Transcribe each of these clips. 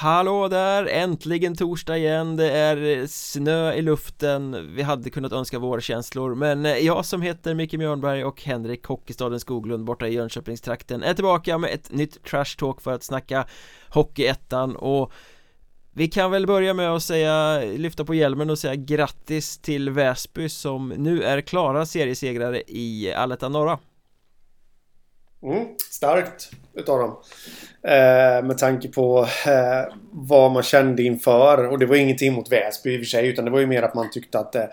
Hallå där! Äntligen torsdag igen, det är snö i luften. Vi hade kunnat önska vårkänslor Men eh, jag som heter Micke Mjörnberg och Henrik Hockeystaden Skoglund borta i Jönköpingstrakten är tillbaka med ett nytt trash talk för att snacka Hockeyettan. Och vi kan väl börja med att säga, lyfta på hjälmen och säga grattis till Väsby som nu är klara seriesegrare i Allettan Norra. Mm, starkt utav dem. Eh, med tanke på eh, vad man kände inför. Och det var ingenting mot Väsby i och för sig. Utan det var ju mer att man tyckte att eh,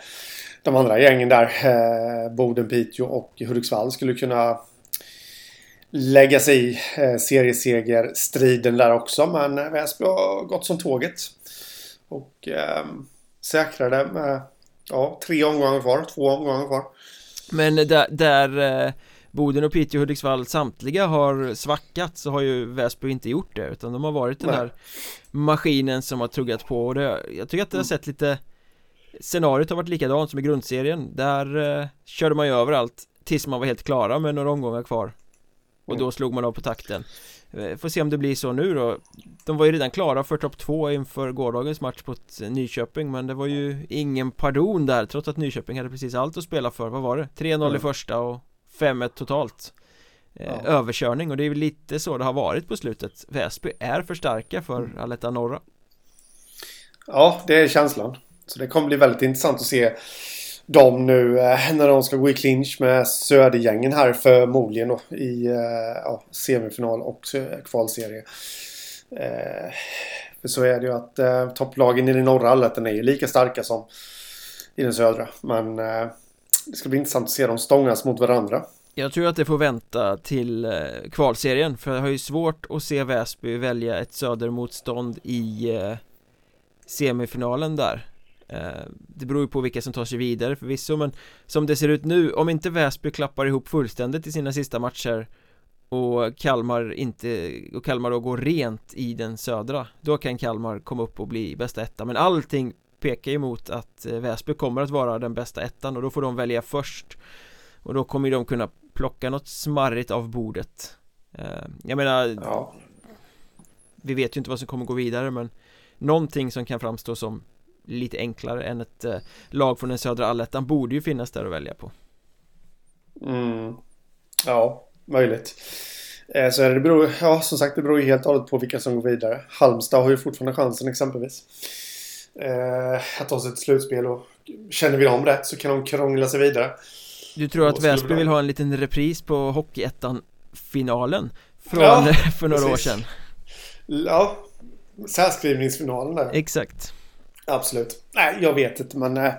de andra gängen där, eh, Boden, Piteå och Hudiksvall skulle kunna lägga sig i eh, seriesegerstriden där också. Men Väsby har gått som tåget. Och eh, säkrade med ja, tre omgångar kvar, två omgångar kvar. Men där, där eh, Boden och Piteå och Hudiksvall samtliga har svackat så har ju Väsby inte gjort det utan de har varit den här maskinen som har tuggat på och det, jag tycker att det har mm. sett lite Scenariot har varit likadant som i grundserien Där eh, körde man ju över allt Tills man var helt klara med några omgångar kvar Och mm. då slog man av på takten eh, Får se om det blir så nu då De var ju redan klara för topp två inför gårdagens match på Nyköping Men det var ju ingen pardon där Trots att Nyköping hade precis allt att spela för Vad var det? 3-0 mm. i första och 5-1 totalt eh, ja. Överkörning och det är väl lite så det har varit på slutet Väsby är för starka för mm. Aletta Norra Ja, det är känslan Så det kommer bli väldigt intressant att se dem nu eh, när de ska gå i clinch med Södergängen här förmodligen då, i eh, ja, semifinal och kvalserie. Eh, för så är det ju att eh, topplagen i den norra allettan är ju lika starka som i den södra. Men eh, det ska bli intressant att se dem stångas mot varandra. Jag tror att det får vänta till eh, kvalserien för jag har ju svårt att se Väsby välja ett södermotstånd i eh, semifinalen där eh, Det beror ju på vilka som tar sig vidare förvisso men som det ser ut nu, om inte Väsby klappar ihop fullständigt i sina sista matcher och Kalmar inte, och Kalmar då går rent i den södra Då kan Kalmar komma upp och bli bästa etta men allting pekar ju mot att eh, Väsby kommer att vara den bästa ettan och då får de välja först. Och då kommer de kunna plocka något smarrigt av bordet. Eh, Jag menar ja. Vi vet ju inte vad som kommer gå vidare men Någonting som kan framstå som lite enklare än ett eh, lag från den södra allettan borde ju finnas där att välja på. Mm. Ja, möjligt. Så är det, det beror, ja som sagt det beror ju helt och hållet på vilka som går vidare. Halmstad har ju fortfarande chansen exempelvis eh, att ta sig till slutspel och känner vi dem rätt så kan de krångla sig vidare. Du tror att Väsby vill ha en liten repris på Hockeyettan-finalen från ja, för några precis. år sedan? Ja, särskrivningsfinalen där. Exakt. Absolut. Nej, jag vet inte men eh,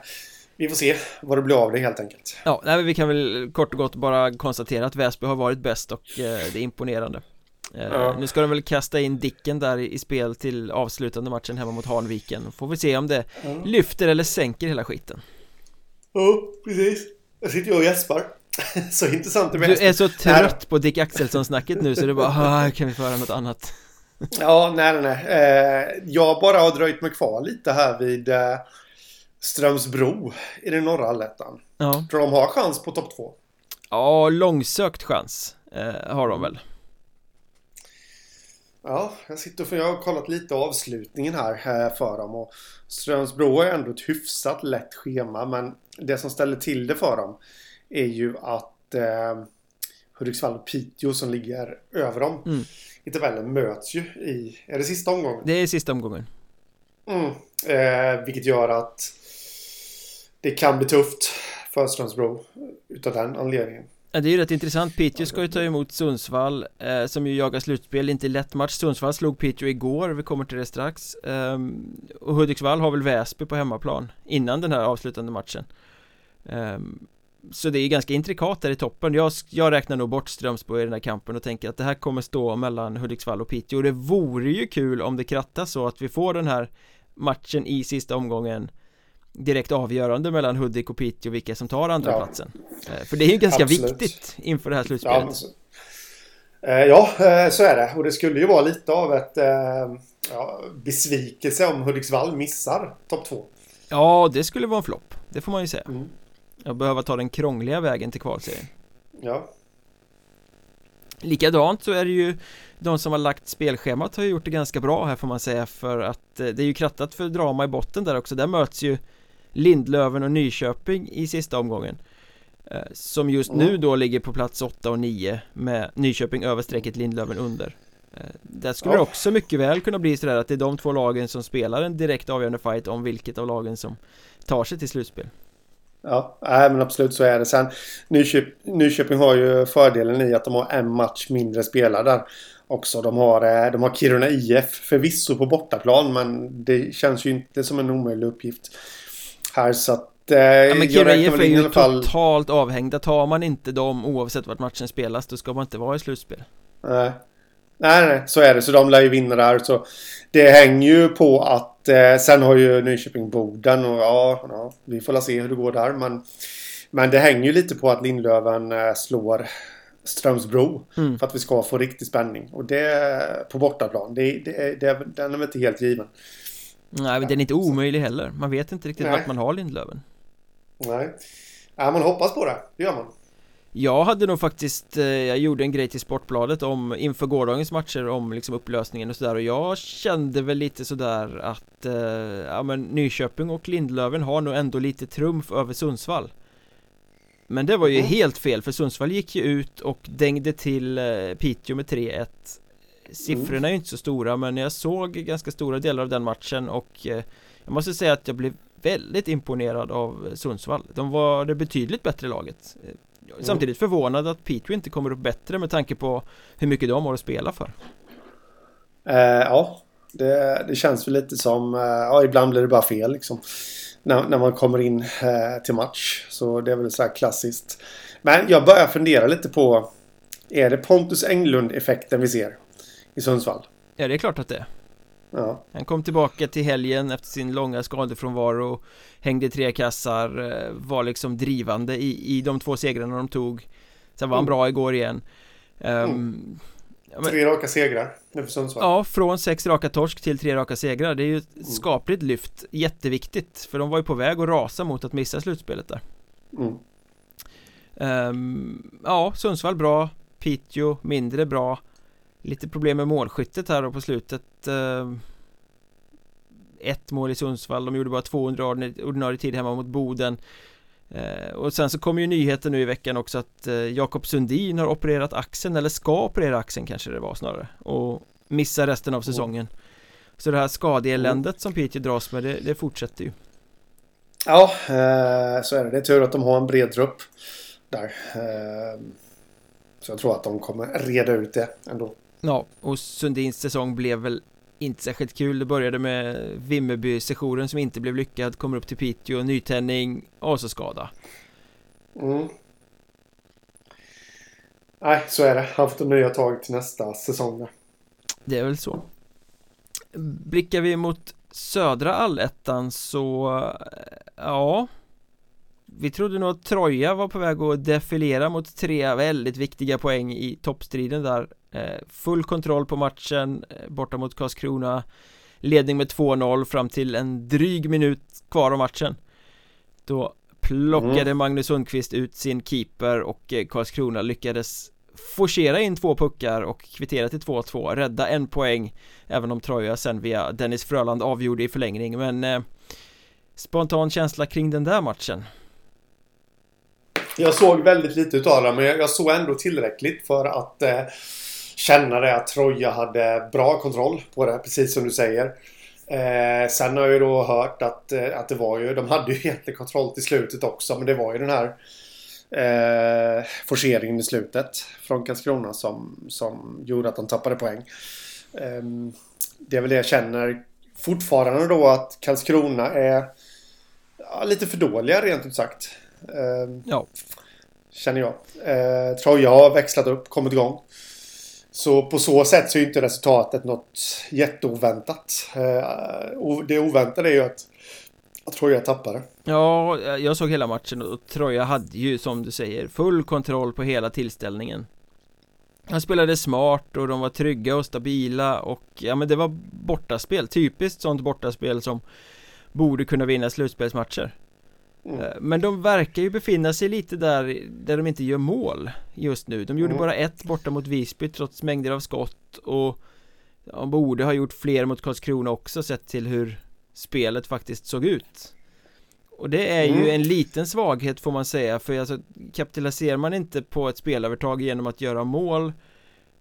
vi får se vad det blir av det helt enkelt. Ja, nej, vi kan väl kort och gott bara konstatera att Väsby har varit bäst och eh, det är imponerande. Eh, ja. Nu ska de väl kasta in Dicken där i spel till avslutande matchen hemma mot Hanviken. Får vi se om det ja. lyfter eller sänker hela skiten. Ja, precis. Jag sitter ju och gäspar. Så intressant det Du är så trött på Dick Axelsson-snacket nu så är bara ah, kan vi få höra något annat? Ja, nej, nej, nej. Eh, Jag bara har dröjt mig kvar lite här vid eh, Strömsbro i den norra allettan. Ja. Tror de har chans på topp två? Ja, långsökt chans har de väl Ja, jag sitter för jag har kollat lite avslutningen här eh, för dem och Strömsbro är ändå ett hyfsat lätt schema men det som ställer till det för dem är ju att eh, Hudiksvall och Piteå som ligger över dem mm. i tabellen möts ju i, är det sista omgången? Det är sista omgången. Mm, eh, vilket gör att det kan bli tufft för Strömsbro utav den anledningen. Men det är ju rätt intressant, Piteå ska ju ta emot Sundsvall eh, Som ju jagar slutspel, inte lätt match. Sundsvall slog Piteå igår, vi kommer till det strax. Eh, Och Hudiksvall har väl Väsby på hemmaplan Innan den här avslutande matchen. Eh, Så det är ganska intrikat där i toppen. Jag, jag räknar nog bort Strömsbo i den här kampen och tänker att det här kommer stå mellan Hudiksvall och Piteå. Och det vore ju kul om det krattas så att vi får den här matchen i sista omgången direkt avgörande mellan Hudik och Piteå vilka som tar andra ja. platsen eh, För det är ju ganska Absolut. viktigt inför det här slutspelet ja, så, eh, ja, eh, så är det och det skulle ju vara lite av ett ja, besvikelse om Hudiksvall missar topp två Ja, det skulle vara en flopp Det får man ju säga mm. Jag behöver ta den krångliga vägen till kvalserien Ja Likadant så är det ju de som har lagt spelschemat har gjort det ganska bra här får man säga för att eh, det är ju krattat för drama i botten där också. Där möts ju Lindlöven och Nyköping i sista omgången. Eh, som just nu då ligger på plats 8 och 9 med Nyköping över strecket Lindlöven under. Eh, där skulle det också mycket väl kunna bli sådär att det är de två lagen som spelar en direkt avgörande fight om vilket av lagen som tar sig till slutspel. Ja, nej, men absolut så är det. Sen Nyköping, Nyköping har ju fördelen i att de har en match mindre spelare där också. De har, eh, de har Kiruna IF förvisso på bortaplan men det känns ju inte som en omöjlig uppgift här så att eh, ja, men Kiruna IF är ju totalt avhängda. Tar man inte dem oavsett vart matchen spelas då ska man inte vara i slutspel. Nej. Nej, nej, så är det. Så de lär ju vinna där. Så det hänger ju på att eh, sen har ju Nyköping Boden och ja, ja, vi får la se hur det går där. Men, men det hänger ju lite på att Lindlöven eh, slår Strömsbro mm. för att vi ska få riktig spänning. Och det på bortaplan, det, det, det, den är väl inte helt given. Nej, men den är inte omöjlig heller. Man vet inte riktigt vart man har Lindlöven. Nej. Ja, man hoppas på det. Det gör man. Jag hade nog faktiskt, eh, jag gjorde en grej till Sportbladet om inför gårdagens matcher om liksom upplösningen och sådär och jag kände väl lite sådär att eh, ja men Nyköping och Lindlöven har nog ändå lite trumf över Sundsvall Men det var ju mm. helt fel för Sundsvall gick ju ut och dängde till eh, Piteå med 3-1 Siffrorna mm. är ju inte så stora men jag såg ganska stora delar av den matchen och eh, jag måste säga att jag blev väldigt imponerad av Sundsvall De var det betydligt bättre laget Samtidigt förvånad att Piteå inte kommer upp bättre med tanke på hur mycket de har att spela för. Eh, ja, det, det, känns väl lite som, eh, ja ibland blir det bara fel liksom. När, när man kommer in eh, till match. Så det är väl så här klassiskt. Men jag börjar fundera lite på, är det Pontus Englund-effekten vi ser i Sundsvall? Ja, det är klart att det är. Ja. Han kom tillbaka till helgen efter sin långa skadefrånvaro Hängde tre kassar eh, Var liksom drivande i, i de två segrarna de tog Sen var han mm. bra igår igen um, mm. ja, men, Tre raka segrar nu för Sundsvall Ja, från sex raka torsk till tre raka segrar Det är ju ett mm. skapligt lyft Jätteviktigt För de var ju på väg att rasa mot att missa slutspelet där um, Ja, Sundsvall bra Piteå mindre bra Lite problem med målskyttet här och på slutet eh, Ett mål i Sundsvall, de gjorde bara 200 ordinarie tid hemma mot Boden eh, Och sen så kom ju nyheten nu i veckan också att eh, Jakob Sundin har opererat axeln, eller ska operera axeln kanske det var snarare Och missa resten av säsongen. Så det här skadeeländet som Piteå dras med, det, det fortsätter ju Ja, så är det. Det är tur att de har en bred trupp där. Så jag tror att de kommer reda ut det ändå. Ja, och Sundins säsong blev väl inte särskilt kul. Det började med Vimmerby-sessionen som inte blev lyckad Kommer upp till Piteå, nytändning och så skada mm. Nej, så är det. Han får nya tag till nästa säsong Det är väl så. Blickar vi mot södra allettan så Ja. Vi trodde nog att Troja var på väg att defilera mot tre väldigt viktiga poäng i toppstriden där. Eh, full kontroll på matchen eh, borta mot Karlskrona. Ledning med 2-0 fram till en dryg minut kvar av matchen. Då plockade mm. Magnus Sundqvist ut sin keeper och eh, Karlskrona lyckades forcera in två puckar och kvittera till 2-2 Rädda en poäng Även om Troja sen via Dennis Fröland avgjorde i förlängning. Men eh, Spontan känsla kring den där matchen? Jag såg väldigt lite utav den men jag, jag såg ändå tillräckligt för att eh, känna det att Troja hade bra kontroll på det, precis som du säger. Eh, sen har jag ju då hört att, eh, att det var ju, de hade ju egentligen kontroll till slutet också, men det var ju den här eh, forceringen i slutet från Karlskrona som, som gjorde att de tappade poäng. Eh, det är väl det jag känner fortfarande då att Karlskrona är ja, lite för dåliga rent ut sagt. Eh, ja. Känner jag. Eh, Troja har växlat upp, kommit igång. Så på så sätt så är inte resultatet något jätteoväntat. Eh, det oväntade är ju att, att Troja tappade. Ja, jag såg hela matchen och Troja hade ju som du säger full kontroll på hela tillställningen. Han spelade smart och de var trygga och stabila och ja men det var bortaspel, typiskt sånt bortaspel som borde kunna vinna slutspelsmatcher. Mm. Eh, men de verkar ju befinna sig lite där, där de inte gör mål just nu De gjorde mm. bara ett borta mot Visby trots mängder av skott och de borde ha gjort fler mot Karlskrona också sett till hur spelet faktiskt såg ut Och det är mm. ju en liten svaghet får man säga för alltså kapitaliserar man inte på ett spelövertag genom att göra mål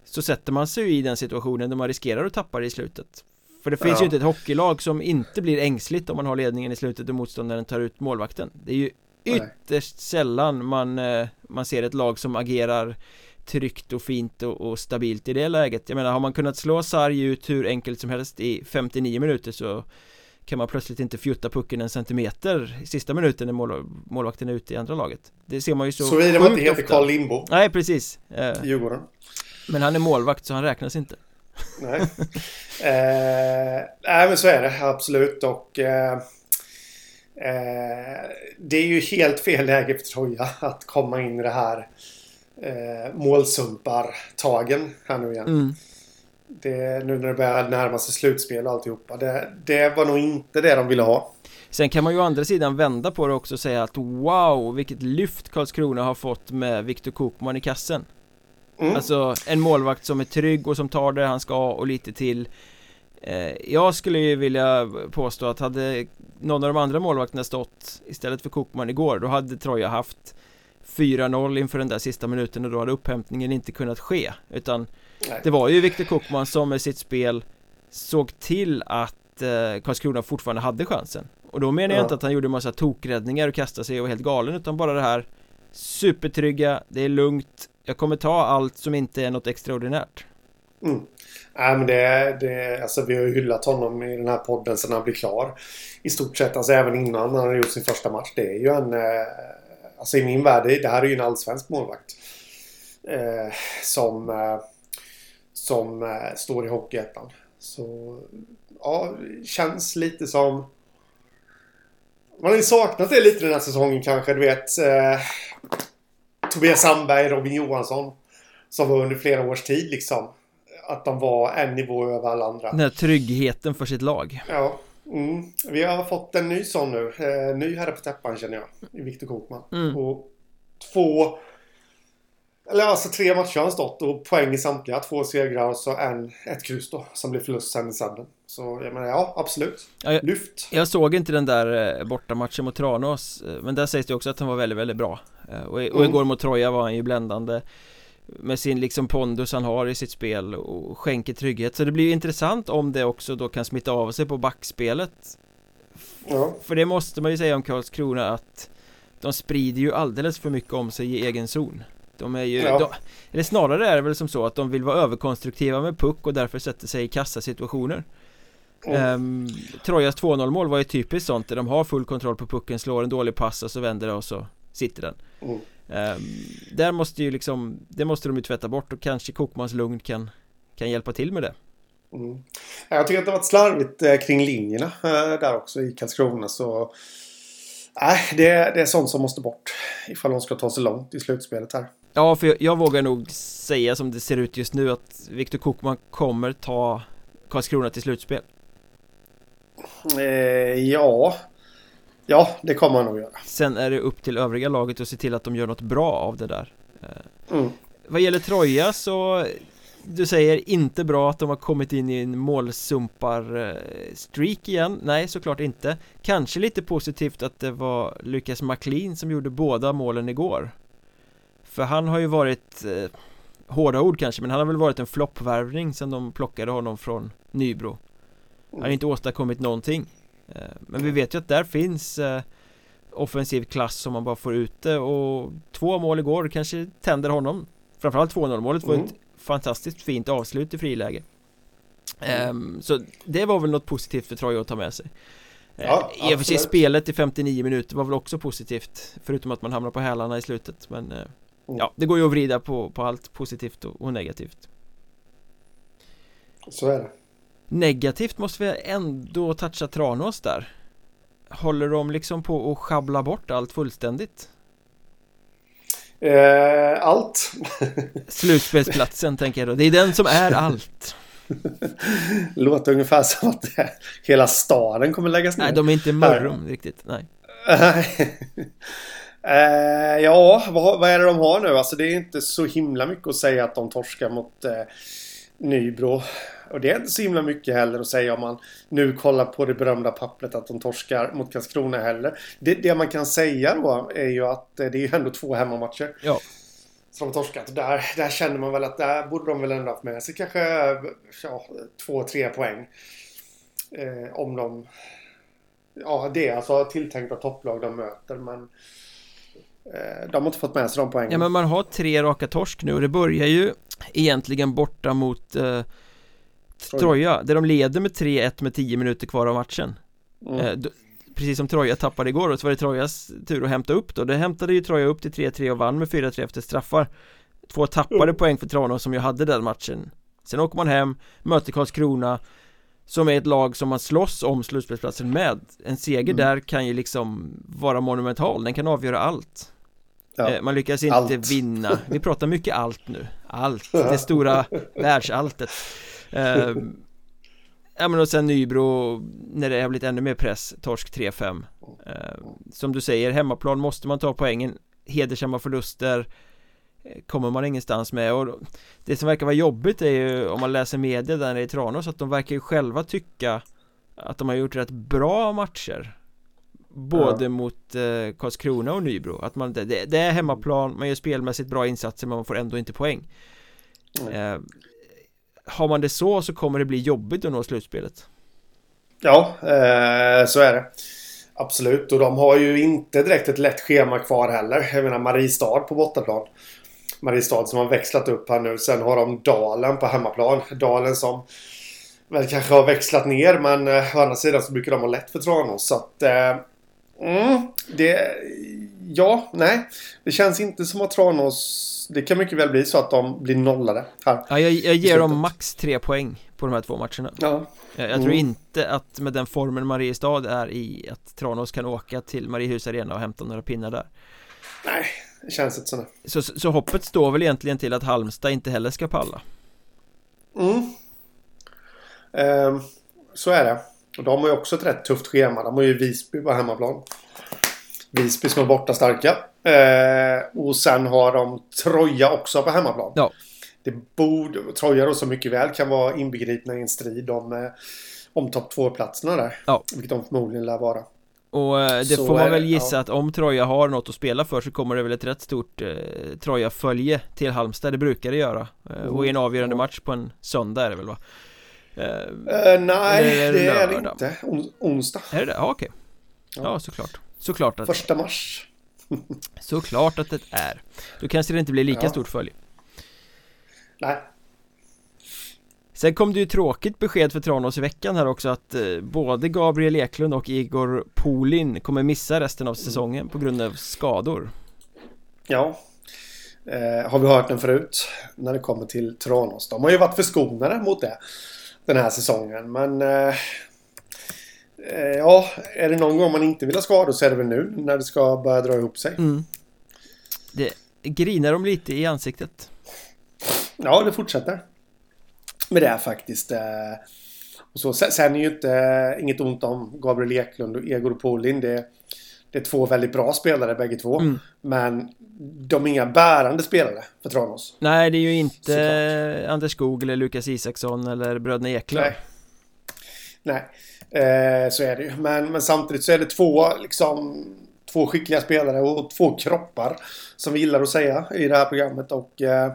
så sätter man sig i den situationen där man riskerar att tappa det i slutet för det finns ja. ju inte ett hockeylag som inte blir ängsligt om man har ledningen i slutet och motståndaren tar ut målvakten. Det är ju ytterst Nej. sällan man, eh, man ser ett lag som agerar tryggt och fint och, och, stabilt i det läget. Jag menar har man kunnat slå sarg ut hur enkelt som helst i 59 minuter så kan man plötsligt inte fjutta pucken en centimeter i sista minuten när mål, målvakten är ute i andra laget. Det ser man ju så Såvida man inte heter Carl Lindbo Nej precis. Eh, Djurgården. Men han är målvakt så han räknas inte Nej eh, Nej men så är det absolut och eh, eh, Det är ju helt fel läge för Troja att komma in i det här eh, målsumpar-tagen här nu igen. Mm. Det, nu när det börjar närma sig slutspel och alltihopa. Det, det var nog inte det de ville ha. Sen kan man ju å andra sidan vända på det också och säga att wow, vilket lyft Karlskrona har fått med Viktor Kokman i kassen. Mm. Alltså en målvakt som är trygg och som tar det han ska och lite till. Eh, jag skulle ju vilja påstå att hade någon av de andra målvakterna stått istället för Kokman igår, då hade Troja haft 4-0 inför den där sista minuten och då hade upphämtningen inte kunnat ske utan Nej. det var ju Viktor Kokman som med sitt spel såg till att eh, Karlskrona fortfarande hade chansen och då menar jag ja. inte att han gjorde massa tokräddningar och kastade sig och var helt galen utan bara det här supertrygga, det är lugnt jag kommer ta allt som inte är något extraordinärt mm. Nej men det, det, alltså vi har ju hyllat honom i den här podden sedan han blev klar. I stort sett, alltså även innan han har gjort sin första match. Det är ju en eh, Alltså i min värld, det här är ju en allsvensk målvakt. Eh, som eh, som eh, står i Hockeyettan. Så ja, känns lite som... Man har ju saknat det lite den här säsongen kanske. Du vet eh, Tobias Sandberg, Robin Johansson. Som var under flera års tid liksom. Att de var en nivå över alla andra. Den här tryggheten för sitt lag. Ja. Mm. Vi har fått en ny sån nu. Eh, ny herre på täppan känner jag. I Viktor Kokman. Mm. Och två... Eller alltså tre matcher har han stått och poäng i samtliga. Två segrar och så en, ett kryss då. Som blev förlust sen i sadden. Så jag menar ja, absolut. Ja, jag, Lyft. Jag såg inte den där eh, bortamatchen mot Tranås. Eh, men där sägs det också att han var väldigt, väldigt bra. Eh, och, och mm. igår mot Troja var han ju bländande med sin liksom pondus han har i sitt spel och skänker trygghet så det blir intressant om det också då kan smitta av sig på backspelet ja. För det måste man ju säga om Karlskrona att de sprider ju alldeles för mycket om sig i egen zon De är ju, ja. de, eller snarare är det väl som så att de vill vara överkonstruktiva med puck och därför sätter sig i kassasituationer mm. um, Trojas 2-0 mål var ju typiskt sånt där de har full kontroll på pucken, slår en dålig pass och så vänder det och så sitter den mm. Um, där måste ju liksom, det måste de ju tvätta bort och kanske Kokmans lugn kan, kan hjälpa till med det. Mm. Jag tycker att det har varit slarvigt eh, kring linjerna eh, där också i Karlskrona så Nej, det, det är sånt som måste bort ifall de ska ta sig långt i slutspelet här. Ja, för jag, jag vågar nog säga som det ser ut just nu att Viktor Kokman kommer ta Karlskrona till slutspel. Eh, ja, Ja, det kommer han nog göra. Sen är det upp till övriga laget att se till att de gör något bra av det där. Eh, mm. Vad gäller Troja så du säger inte bra att de har kommit in i en målsumpar-streak igen Nej, såklart inte Kanske lite positivt att det var Lucas McLean som gjorde båda målen igår För han har ju varit eh, Hårda ord kanske, men han har väl varit en floppvärvning sen de plockade honom från Nybro Han har inte åstadkommit någonting Eh, men vi vet ju att där finns eh, offensiv klass om man bara får ut det och två mål igår kanske tänder honom Framförallt 2-0 målet var mm. ett fantastiskt fint avslut i friläge mm. Så det var väl något positivt för Troja att ta med sig eh, Ja, I och för sig spelet i 59 minuter var väl också positivt Förutom att man hamnar på hälarna i slutet men mm. Ja, det går ju att vrida på, på allt positivt och, och negativt. Så är det. Negativt måste vi ändå toucha Tranås där. Håller de liksom på att schabbla bort allt fullständigt? Eh, allt. Slutspelsplatsen tänker jag då, det är den som är allt. Låter ungefär som att hela staden kommer läggas ner. Nej, de är inte Mörrum riktigt, nej eh, ja, vad, vad, är det de har nu? Alltså det är inte så himla mycket att säga att de torskar mot eh, Nybro. Och det är inte så himla mycket heller att säga om man nu kollar på det berömda pappret att de torskar mot Karlskrona heller. Det, det man kan säga då är ju att eh, det är ju ändå två hemmamatcher. Ja. Som torskat. Där, där känner man väl att där borde de väl ändå haft med sig kanske ja, två, tre poäng. Eh, om de... Ja, det är alltså tilltänkta topplag de möter men... Eh, de har inte fått med sig de poängen. Ja men man har tre raka torsk nu och det börjar ju egentligen borta mot eh, Troja, där de leder med 3-1 med 10 minuter kvar av matchen mm. eh, då, Precis som Troja tappade igår och så var det Trojas tur att hämta upp då Det hämtade ju Troja upp till 3-3 och vann med 4-3 efter straffar Två tappade mm. poäng för Tranås som ju hade den matchen Sen åker man hem, möter Karlskrona Som är ett lag som man slåss om slutspelsplatsen med En seger mm. där kan ju liksom vara monumental, den kan avgöra allt ja. eh, Man lyckas inte allt. vinna. Vi pratar mycket allt nu. Allt, det stora världsalltet eh, Ja men och sen Nybro När det har blivit ännu mer press Torsk 3-5 eh, Som du säger, hemmaplan måste man ta poängen. Hedersamma förluster eh, Kommer man ingenstans med. Och Det som verkar vara jobbigt är ju om man läser media där i Tranås att de verkar ju själva tycka Att de har gjort rätt bra matcher Både ja. mot eh, Karlskrona och Nybro Att man, det, det, är hemmaplan, man gör spelmässigt bra insatser men man får ändå inte poäng mm har man det så så kommer det bli jobbigt att nå slutspelet. Ja, eh, så är det. Absolut, och de har ju inte direkt ett lätt schema kvar heller. Jag menar Mariestad på bortaplan. Mariestad som har växlat upp här nu. Sen har de Dalen på hemmaplan. Dalen som väl kanske har växlat ner men eh, å andra sidan så brukar de ha lätt för Tranås. Så att... Eh, mm, det... Ja, nej. Det känns inte som att Tranås det kan mycket väl bli så att de blir nollade här. Ja, jag, jag ger dem max tre poäng på de här två matcherna. Ja. Jag, jag tror mm. inte att med den formen Mariestad är i att Tranås kan åka till Mariehus Arena och hämta några pinnar där. Nej, det känns inte så. Så, så hoppet står väl egentligen till att Halmstad inte heller ska palla. Mm. Ehm, så är det. Och de har ju också ett rätt tufft schema. De har ju Visby på hemmaplan. Visby som är borta starka. Eh, och sen har de Troja också på hemmaplan. Ja. Det borde, Troja då så mycket väl kan vara inbegripna i en strid om, eh, om topp 2-platserna där. Ja. Vilket de förmodligen lär vara. Och eh, det så får man väl gissa ja. att om Troja har något att spela för så kommer det väl ett rätt stort eh, Troja-följe till Halmstad, det brukar det göra eh. Och i en avgörande match på en söndag är det väl va? Uh, nej, det, det är det inte. On onsdag. Är det det? Ja, okej. Okay. Ja. ja, såklart. Såklart att Första mars. Såklart att det är Då kanske det inte blir lika ja. stort följe Nej Sen kom det ju tråkigt besked för Tranås i veckan här också att eh, både Gabriel Eklund och Igor Polin kommer missa resten av säsongen mm. på grund av skador Ja eh, Har vi hört den förut när det kommer till Tranås De har ju varit förskonade mot det Den här säsongen men eh, Eh, ja, är det någon gång man inte vill ha skador så är det väl nu när det ska börja dra ihop sig. Mm. Det grinar de lite i ansiktet. Ja, det fortsätter. Med det faktiskt. Eh, och så, sen är ju inte eh, inget ont om Gabriel Eklund och Egor Polin. Det, det är två väldigt bra spelare bägge två. Mm. Men de är inga bärande spelare för Tranås. Nej, det är ju inte Såklart. Anders Skog eller Lukas Isaksson eller bröderna Eklund. Nej. Nej. Eh, så är det ju. Men, men samtidigt så är det två, liksom, två skickliga spelare och två kroppar. Som vi gillar att säga i det här programmet. Och eh,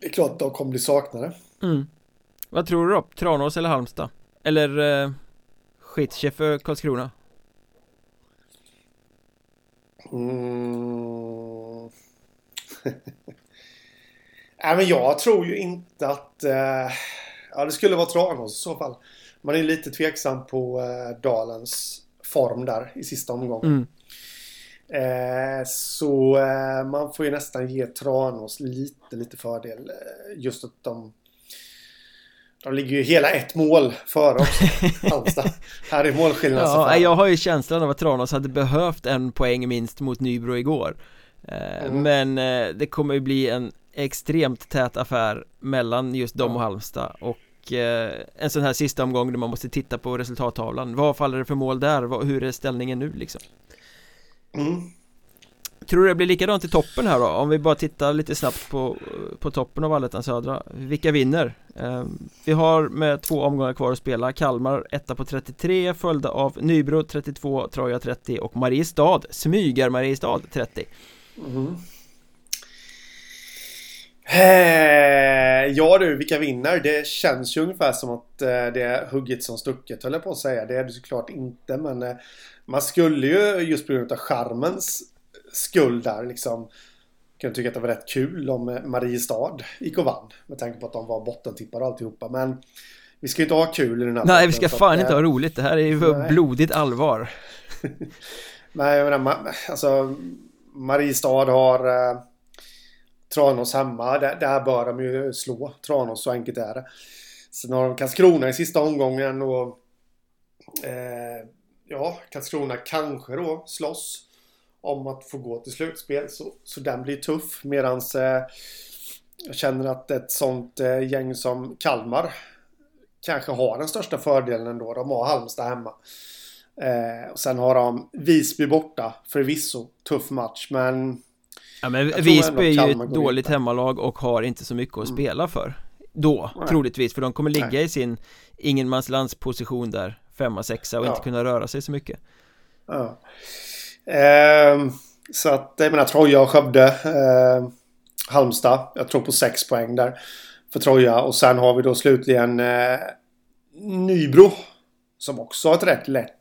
det är klart att de kommer bli saknade. Mm. Vad tror du då? Tranås eller Halmstad? Eller eh, Skitche för Karlskrona? Mm. Nej men jag tror ju inte att... Eh, ja det skulle vara Tranås i så fall. Man är lite tveksam på eh, Dalens form där i sista omgången. Mm. Eh, så eh, man får ju nästan ge Tranås lite, lite fördel. Eh, just att de de ligger ju hela ett mål före också, Halmstad. Här är målskillnaden ja, Jag har ju känslan av att Tranås hade behövt en poäng minst mot Nybro igår. Eh, mm. Men eh, det kommer ju bli en extremt tät affär mellan just dem och Halmstad och Eh, en sån här sista omgång där man måste titta på resultattavlan Vad faller det för mål där? Hur är ställningen nu liksom? Mm. Tror du det blir likadant i toppen här då? Om vi bara tittar lite snabbt på, på toppen av Allettan Södra Vilka vinner? Ehm, vi har med två omgångar kvar att spela Kalmar etta på 33 följda av Nybro 32, Troja 30 och Mariestad Smygar Mariestad 30 Mm. Eh, ja du, vilka vinner? Det känns ju ungefär som att eh, det är hugget som stucket höll jag på att säga. Det är det såklart inte men eh, man skulle ju just på grund av charmens skull där liksom kunna tycka att det var rätt kul om eh, Mariestad gick och vann. Med tanke på att de var bottentippare och alltihopa. Men vi ska ju inte ha kul i den här Nej vi ska fan att, inte eh, ha roligt, det här är ju Nej. blodigt allvar Nej, jag menar, alltså Mariestad har eh, Tranås hemma. Där, där bör de ju slå Tranås, så enkelt är det. Sen har de Karlskrona i sista omgången och eh, ja, Karlskrona kanske då slåss om att få gå till slutspel. Så, så den blir tuff. Medans eh, jag känner att ett sånt eh, gäng som Kalmar kanske har den största fördelen ändå. De har Halmstad hemma. Eh, och sen har de Visby borta. Förvisso tuff match men Ja men Visby är ju ett dåligt hemmalag och har inte så mycket att Mm. spela för Då, Nej. troligtvis, för de kommer ligga Nej. i sin ingenmanslandsposition där Femma, sexa och Ja. inte kunna röra sig så mycket Ja. Ehm, så att jag menar Troja och Skövde. Eh, Halmstad. Jag tror på 6 poäng där. För Troja. Och sen har vi då slutligen eh, Nybro. Som också har ett rätt lätt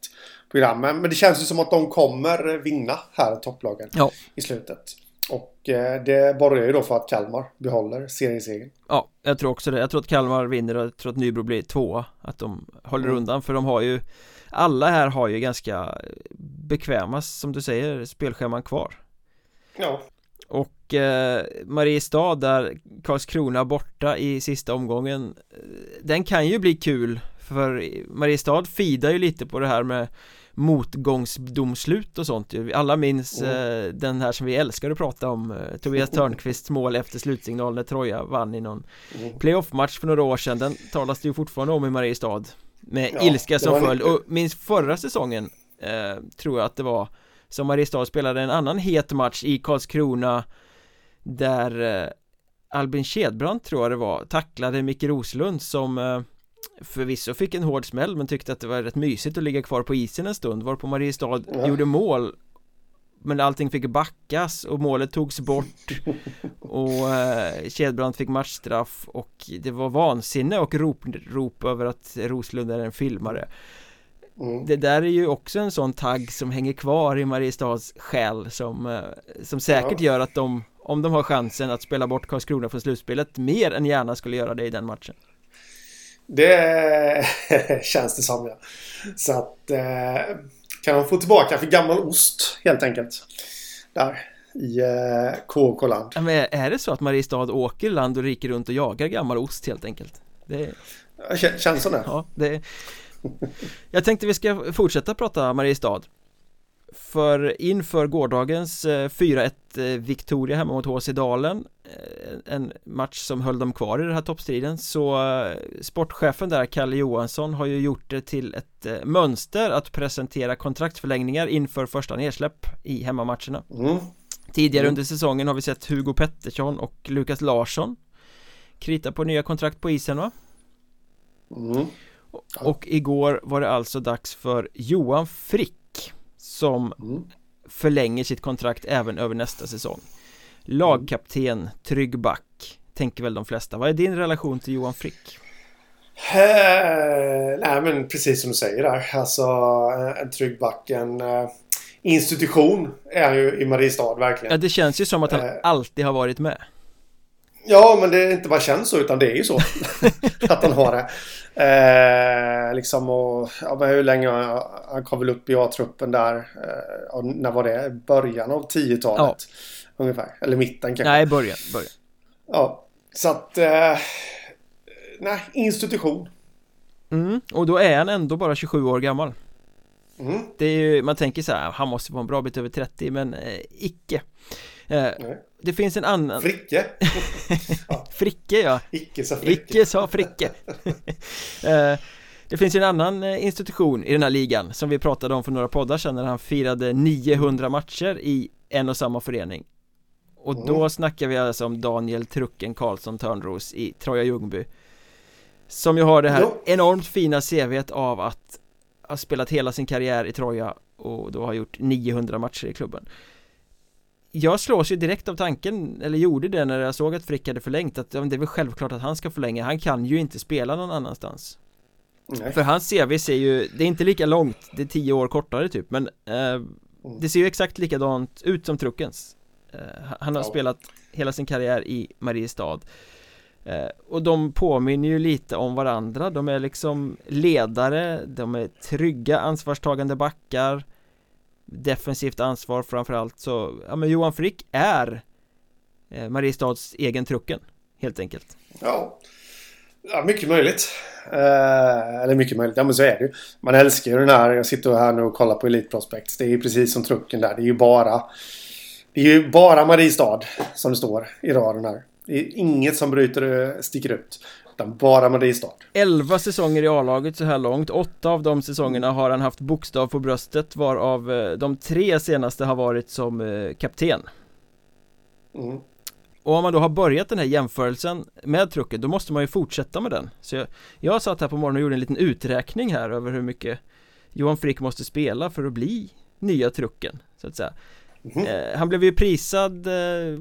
program. Men men det känns ju som att de kommer vinna här topplagen. Ja. I slutet. Och eh, det borgar ju då för att Kalmar behåller seriesegern. Ja, jag tror också det. Jag tror att Kalmar vinner och jag tror att Nybro blir tvåa Att de håller Mm. undan för de har ju Alla här har ju ganska bekväma, som du säger, spelscheman kvar Ja. Och eh, Mariestad där Karlskrona borta i sista omgången eh, Den kan ju bli kul För Mariestad fidar ju lite på det här med Motgångsdomslut och sånt ju. Alla minns Mm. eh, den här som vi älskar att prata om eh, Tobias Törnqvists mål efter slutsignal när Troja vann i någon Mm. playoff-match för några år sedan Den talas det ju fortfarande om i Mariestad Med Ja, ilska som följd och minns förra säsongen eh, Tror jag att det var Som Mariestad spelade en annan het match i Karlskrona Där eh, Albin Kedbrand tror jag det var Tacklade Micke Roslund som eh, Förvisso fick en hård smäll men tyckte att det var rätt mysigt att ligga kvar på isen en stund Varpå Mariestad Ja. gjorde mål Men allting fick backas och målet togs bort Och eh, Kedbrand fick matchstraff och det var vansinne och rop, rop över att Roslund är en filmare Mm. Det där är ju också en sån tagg som hänger kvar i Mariestads själ som, eh, som säkert Ja. gör att de Om de har chansen att spela bort Karlskrona från slutspelet mer än gärna skulle göra det i den matchen Det känns det som ja. Så att eh, kan man få tillbaka för gammal ost helt enkelt. Där i eh, KK-land. Men är det så att Mariestad åker land och rike runt och jagar gammal ost helt enkelt? Det, K- Känns det. ja, det Jag tänkte vi ska fortsätta prata Mariestad För inför gårdagens eh, 4-1 eh, Victoria hemma mot HC Dalen eh, En match som höll dem kvar i den här toppstriden Så eh, sportchefen där, Kalle Johansson, har ju gjort det till ett eh, mönster att presentera kontraktsförlängningar inför första nedsläpp i hemmamatcherna Mm. Tidigare Mm. under säsongen har vi sett Hugo Pettersson och Lukas Larsson Krita på nya kontrakt på isen va? Mm. Och igår var det alltså dags för Johan Frick Som Mm. förlänger sitt kontrakt även över nästa säsong Lagkapten, trygg back Tänker väl de flesta Vad är din relation till Johan Frick? Eh, nej men precis som du säger där. Alltså eh, en trygg back, en eh, institution är han ju i Mariestad verkligen. Ja det känns ju som att han Eh. alltid har varit med Ja, men det är inte bara känns så utan det är ju så. att han har det. Eh, liksom och, ja, men hur länge han kom väl upp i A-truppen där. Eh, ja, när var det? Början av 10-talet. Ungefär. Eller mitten kanske. Nej, början, början Ja. Så att... Eh, nej, institution. mm. Och då är han ändå bara 27 år gammal Mm. Det är ju, man tänker så här, han måste vara en bra bit över 30 men eh, icke eh. Det finns en annan Fricke. Fricke ja Icke så Fricke. Icke sa Fricke eh, Det finns ju en annan eh, institution i den här ligan som vi pratade om för några poddar sedan när han firade 900 matcher i en och samma förening Och mm. då snackar vi alltså om Daniel Trucken Karlsson Törnros i Troja Ljungby Som ju har det här jo. enormt fina CVet av att ha spelat hela sin karriär i Troja och då har gjort 900 matcher i klubben jag slås ju direkt av tanken, eller gjorde det när jag såg att Frick hade förlängt att det är väl självklart att han ska förlänga, han kan ju inte spela någon annanstans Nej. För hans CV ser ju, det är inte lika långt, det är tio år kortare typ men eh, mm. Det ser ju exakt likadant ut som truckens Han har ja. spelat hela sin karriär i Mariestad eh, Och de påminner ju lite om varandra, de är liksom ledare, de är trygga ansvarstagande backar defensivt ansvar framförallt så, ja men Johan Frick är eh, Mariestads egen trucken helt enkelt. Ja, ja mycket möjligt. Eh, eller mycket möjligt, ja men så är det ju. Man älskar ju den här, jag sitter här nu och kollar på Elite Prospects. Det är ju precis som trucken där, det är ju bara det är ju bara Mariestad som står i raden här. Det är inget som bryter, sticker ut. Utan bara Mariestad 11 säsonger i A-laget så här långt Åtta av de säsongerna har han haft bokstav på bröstet Varav eh, de tre senaste har varit som eh, kapten mm. Och om man då har börjat den här jämförelsen med trucken Då måste man ju fortsätta med den Så jag, jag satt här på morgonen och gjorde en liten uträkning här över hur mycket Johan Frick måste spela för att bli nya trucken Så att säga Mm. Eh, han blev ju prisad, eh,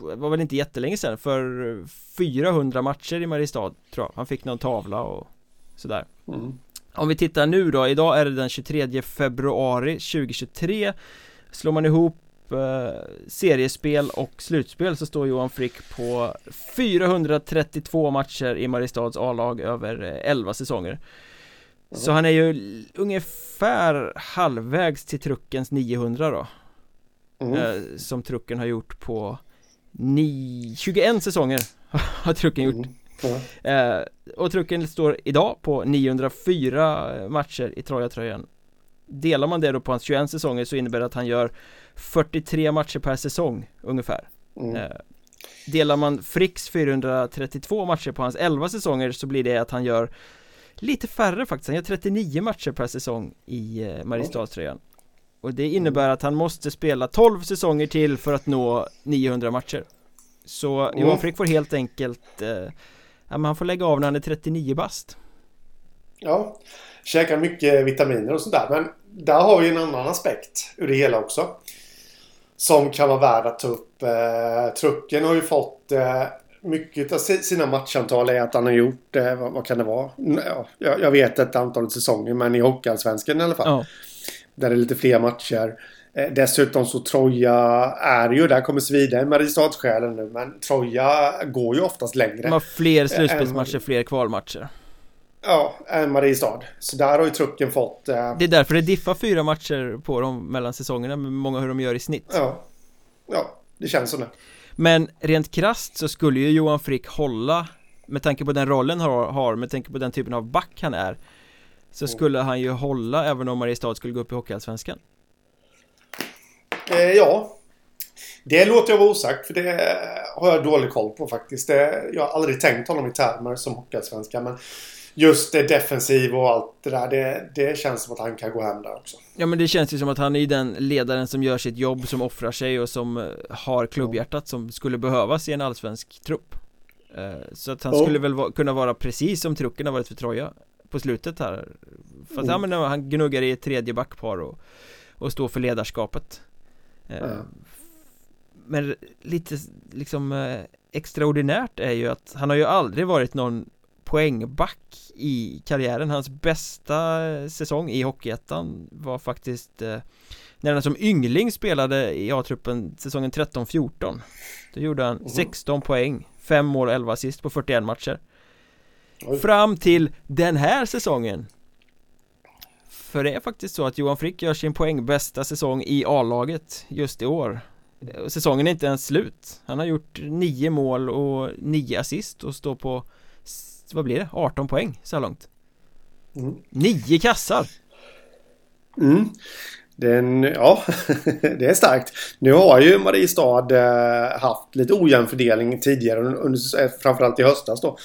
var väl inte jättelänge sedan, för 400 matcher i Mariestad tror jag Han fick någon tavla och sådär mm. Om vi tittar nu då, idag är det den 23 februari 2023 Slår man ihop eh, seriespel och slutspel så står Johan Frick på 432 matcher i Mariestads A-lag över 11 eh, säsonger mm. Så han är ju ungefär halvvägs till truckens 900 då mm. eh, Som trucken har gjort på ni 21 säsonger har trucken gjort mm. eh, Och trucken står idag på 904 matcher i Troja-tröjan Delar man det då på hans 21 säsonger så innebär det att han gör 43 matcher per säsong ungefär mm. eh, Delar man Fricks 432 matcher på hans 11 säsonger så blir det att han gör Lite färre faktiskt, han gör 39 matcher per säsong i eh, Mariestadströjan och det innebär att han måste spela 12 säsonger till för att nå 900 matcher Så Johan mm. Frick får helt enkelt eh, Ja men han får lägga av när han är 39 bast Ja Käkar mycket vitaminer och sådär men Där har vi en annan aspekt ur det hela också Som kan vara värd att ta upp eh, Trucken har ju fått eh, mycket av sina matchantal är att han har gjort, eh, vad, vad, kan det vara? Ja, jag, jag vet ett antal säsonger men i Hockeyallsvenskan i alla fall. Ja. Där det är lite fler matcher. Eh, dessutom så Troja är ju, där kommer Svida Mariestadssjälen nu, men Troja går ju oftast längre. De har fler slutspelsmatcher, fler kvalmatcher. Ja, än Mariestad. Så där har ju trucken fått... Eh... Det är därför det diffar fyra matcher på dem mellan säsongerna, med många hur de gör i snitt. Ja, ja det känns som det. Men rent krast så skulle ju Johan Frick hålla med tanke på den rollen han har, med tanke på den typen av back han är så skulle han ju hålla även om Mariestad skulle gå upp i Hockeyallsvenskan? Eh, Ja. Det låter jag vara osagt för det har jag dålig koll på faktiskt. Det, Jag har aldrig tänkt honom i termer som Hockeyallsvenskan men Just det defensiv och allt det där det, det känns som att han kan gå hem där också. Ja men det känns ju som att han är den ledaren som gör sitt jobb som offrar sig och som eh, har klubbhjärtat som skulle behövas i en allsvensk trupp. Eh, Så att han oh. skulle väl kunna vara precis som trucken har varit för Troja på slutet här För att mm. ja, han gnuggar i ett tredje backpar och, och står för ledarskapet mm. Men lite liksom eh, extraordinärt är ju att han har ju aldrig varit någon poängback i karriären Hans bästa säsong i Hockeyettan var faktiskt eh, när han som yngling spelade i A-truppen säsongen 13-14 Då gjorde han 16 mm. poäng, 5 mål och 11 assist på 41 matcher Fram till den här säsongen För det är faktiskt så att Johan Frick gör sin poängbästa säsong i A-laget just i år Säsongen är inte ens slut Han har gjort 9 mål och 9 assist och står på Vad blir det? 18 poäng så här långt mm. 9 kassar! Mm. Den, ja, det är starkt. Nu har ju Mariestad eh, haft lite ojämn fördelning tidigare, under, framförallt i höstas då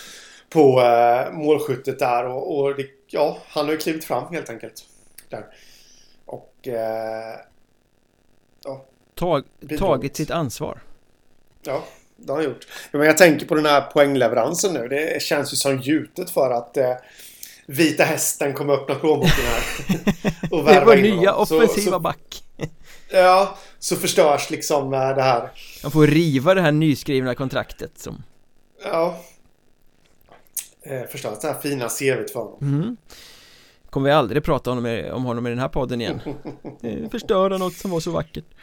på eh, målskyttet där och, och det ja, han har ju klivit fram helt enkelt. Där. Och... Eh, ja, Tag, tagit sitt ansvar. Ja, det har han gjort. Men jag tänker på den här poängleveransen nu. Det känns ju som gjutet för att eh, Vita Hästen kommer öppna plånboken här. och det är vår nya offensiva så, så, back. ja, så förstörs liksom eh, det här. Man får riva det här nyskrivna kontraktet som... Ja. Eh, förstörs det här fina CVt för honom. Mm. Kommer vi aldrig prata om om honom i den här podden igen. Förstöra något som var så vackert.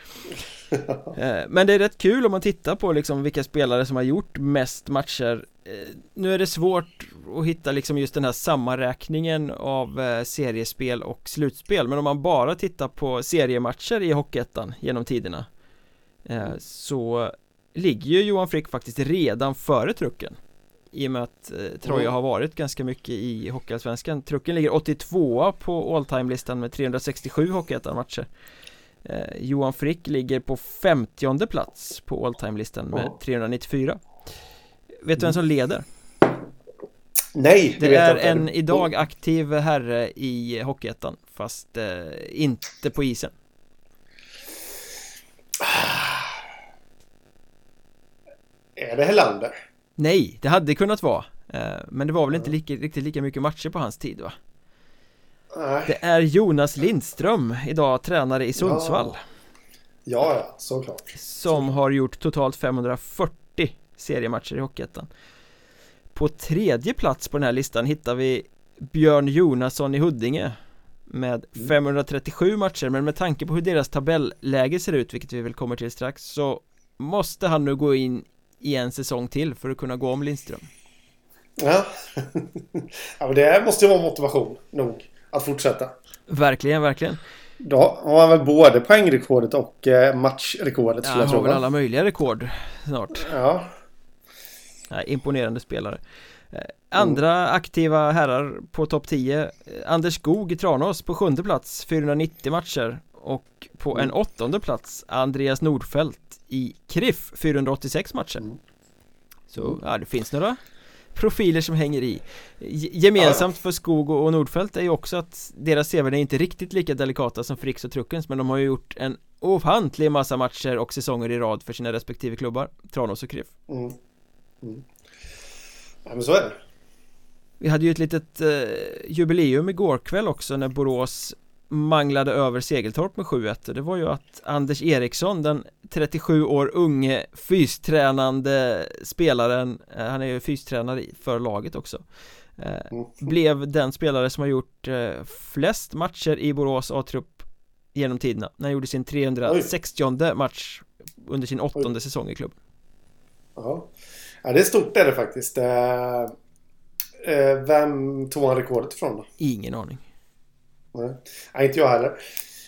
Eh, men det är rätt kul om man tittar på liksom vilka spelare som har gjort mest matcher eh, Nu är det svårt att hitta liksom just den här sammanräkningen av eh, seriespel och slutspel Men om man bara tittar på seriematcher i Hockeyettan genom tiderna Så ligger ju Johan Frick faktiskt redan före trucken i och med att eh, Troja mm. har varit ganska mycket i Hockeyallsvenskan. Trucken ligger 82 på all time-listan med 367 Hockeyettan-matcher eh, Johan Frick ligger på 50 plats på all time-listan med 394 Vet du vem som leder? Nej, det, det är en idag aktiv herre i Hockeyettan Fast eh, inte på isen. Är det Helander? Nej, det hade kunnat vara. Eh, Men det var väl inte lika, riktigt lika mycket matcher på hans tid va? Nej. Det är Jonas Lindström, idag tränare i Sundsvall. Ja, ja, ja såklart. Som har gjort totalt 540 seriematcher i Hockeyettan. På tredje plats på den här listan hittar vi Björn Jonasson i Huddinge med 537 mm. matcher. Men med tanke på hur deras tabelläge ser ut vilket vi väl kommer till strax så måste han nu gå in i en säsong till för att kunna gå om Lindström. Ja, ja men det måste ju vara motivation nog att fortsätta. Verkligen, verkligen. Då har han väl både poängrekordet och eh, matchrekordet ja, jag tro. Han har väl alla möjliga rekord snart. Ja. ja imponerande spelare. Eh, andra mm. aktiva herrar på topp 10 eh, Anders Skog i Tranås på sjunde plats 490 matcher och på mm. en åttonde plats Andreas Nordfeldt i KRIF 486 matcher mm. Så mm. ja, det finns några profiler som hänger i Gemensamt för Skog och Nordfält är ju också att deras CV är inte riktigt lika delikata som Fricks och Truckens men de har ju gjort en ofantlig massa matcher och säsonger i rad för sina respektive klubbar Tranås och KRIF mm. Mm. Ja men så är det Vi hade ju ett litet eh, jubileum igår kväll också när Borås manglade över Segeltorp med 7-1 Det var ju att Anders Eriksson, den 37 år unge fystränande spelaren eh, Han är ju fystränare för laget också eh, mm. Blev den spelare som har gjort eh, flest matcher i Borås A-trupp genom tiderna När han gjorde sin 360 Oj. match under sin åttonde Oj. säsong i klubben Ja, det är stort är det faktiskt Vem tog han rekordet ifrån då? Ingen aning Nej, inte jag heller.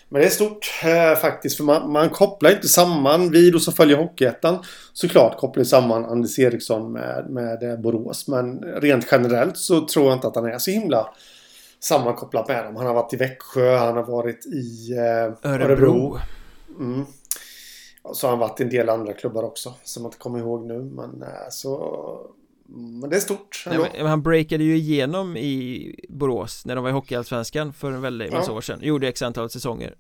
Men det är stort eh, faktiskt. För man, man kopplar inte samman, vi då som följer Hockeyettan såklart kopplar samman Anders Eriksson med, med eh, Borås. Men rent generellt så tror jag inte att han är så himla sammankopplad med dem. Han har varit i Växjö, han har varit i eh, Örebro. Örebro. Mm. Så har han varit i en del andra klubbar också som jag inte kommer ihåg nu. Men eh, så men det är stort ändå. Nej, men Han breakade ju igenom i Borås när de var i Hockeyallsvenskan för en väldigt massa ja. år sedan Gjorde x antal säsonger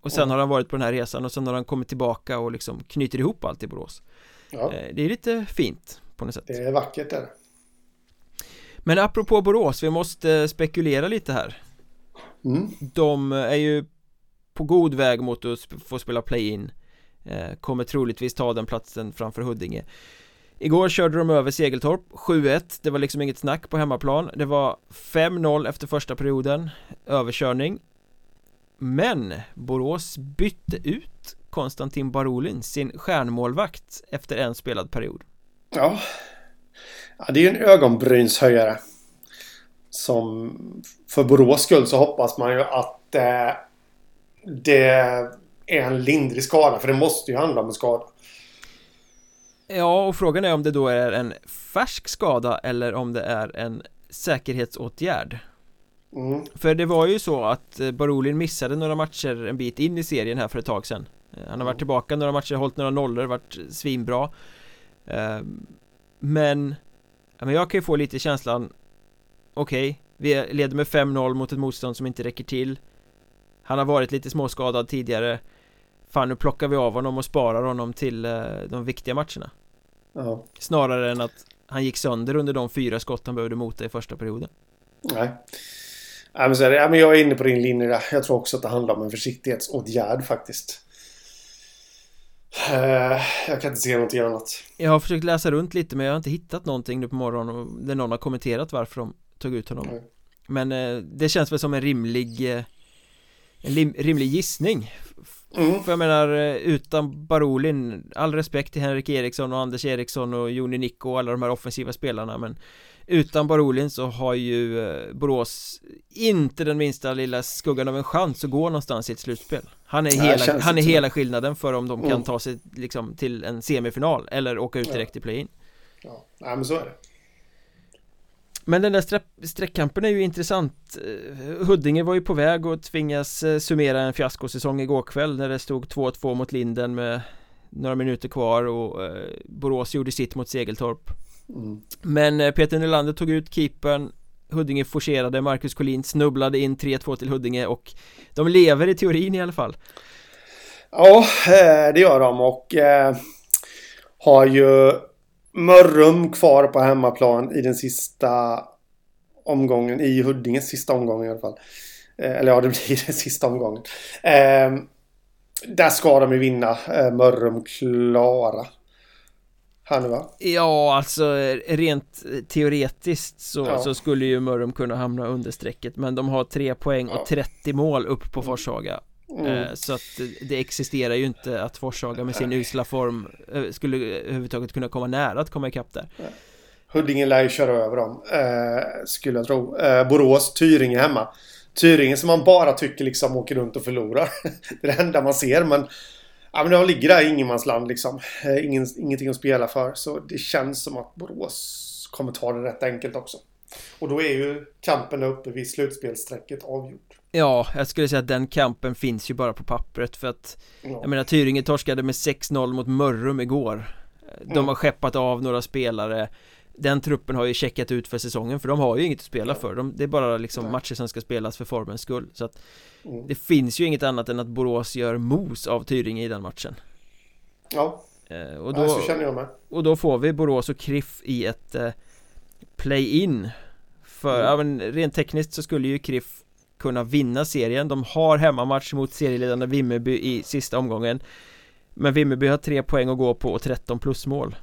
Och sen ja. har han varit på den här resan och sen har han kommit tillbaka och liksom knyter ihop allt i Borås ja. Eh, det är lite fint på något sätt Det är vackert där Men apropå Borås, vi måste spekulera lite här mm. De är ju på god väg mot att få spela play-in eh, Kommer troligtvis ta den platsen framför Huddinge Igår körde de över Segeltorp 7-1 Det var liksom inget snack på hemmaplan. Det var 5-0 efter första perioden Överkörning. Men Borås bytte ut Konstantin Barolin, sin stjärnmålvakt efter en spelad period. Ja. Ja, det är ju en ögonbrynshöjare. Som för Borås skull så hoppas man ju att eh, det är en lindrig skada för det måste ju handla om en skada. Ja, och frågan är om det då är en färsk skada eller om det är en säkerhetsåtgärd. Mm. För det var ju så att eh, Barolin missade några matcher en bit in i serien här för ett tag sedan. Eh, Han har varit mm. tillbaka några matcher, hållit några nollor, varit svinbra. Ehm, Men Men jag kan ju få lite känslan Okej, okay, Vi leder med 5-0 mot ett motstånd som inte räcker till. Han har varit lite småskadad tidigare Fan nu plockar vi av honom och sparar honom till eh, de viktiga matcherna Ja. Snarare än att han gick sönder under de fyra skott han behövde mota i första perioden Nej. Nej men, så är det. Ja, men jag är inne på din linje där. Jag tror också att det handlar om en försiktighetsåtgärd faktiskt. Eh, jag kan inte se någonting annat. Jag har försökt läsa runt lite men jag har inte hittat någonting nu på morgonen där någon har kommenterat varför de tog ut honom Nej. Men eh, det känns väl som en rimlig En rimlig gissning Mm. För jag menar eh, utan Barolin All respekt till Henrik Eriksson och Anders Eriksson och Joni Nico och alla de här offensiva spelarna men Utan Barolin så har ju eh, Borås Inte den minsta lilla skuggan av en chans att gå någonstans i ett slutspel Han är Nej, hela, han är hela skillnaden för om de kan Mm. ta sig liksom till en semifinal eller åka ut Ja. direkt i play-in Ja. Nej men så är det. Men den där streck- streckkampen är ju intressant. Eh, Huddinge var ju på väg att tvingas eh, summera en fiaskosäsong igår kväll när det stod 2-2 mot Linden med några minuter kvar och eh, Borås gjorde sitt mot Segeltorp. Mm. Men Peter Nylander tog ut keepern. Huddinge forcerade, Marcus Collin snubblade in 3-2 till Huddinge och de lever i teorin i alla fall. Ja, det gör de och har ju Mörrum kvar på hemmaplan i den sista omgången, i Huddinges sista omgång i alla fall. Eh, eller ja, det blir den sista omgången. Eh, där ska de ju vinna. Eh, Mörrum klara. Här nu va? Ja, alltså eh, rent teoretiskt så, Ja. så skulle ju Mörrum kunna hamna under strecket Men de har 3 poäng Ja. och 30 mål upp på Forshaga Mm. Eh, Så att det- existerar ju inte att Forshaga med sin usla form eh, Skulle överhuvudtaget kunna komma nära att komma ikapp där Huddinge lär ju köra över dem. Eh, skulle jag tro. Eh, Borås, Tyringe hemma. Tyringe som man bara tycker liksom åker runt och förlorar. det är det enda man ser men... Ja men de ligger där i ingenmansland liksom. Eh, ingen, ingenting att spela för. Så det känns som att Borås kommer ta det rätt enkelt också. Och då är ju kampen där uppe vid slutspelsstrecket avgjord. Ja, jag skulle säga att den kampen finns ju bara på pappret för att Ja. Jag menar Tyringe torskade med 6-0 mot Mörrum igår De Mm. har skeppat av några spelare Den truppen har ju checkat ut för säsongen för de har ju inget att spela för de, Det är bara liksom Nej. matcher som ska spelas för formens skull Så att Mm. det finns ju inget annat än att Borås gör mos av Tyringe i den matchen Ja, Eh, och, ja, då, så känner jag med. och då får vi Borås och Kriff i ett eh, play-in För, Mm. ja men rent tekniskt så skulle ju Kriff kunna vinna serien De har hemmamatch mot serieledande Vimmerby i sista omgången Men Vimmerby har tre poäng att gå på och 13 plusmål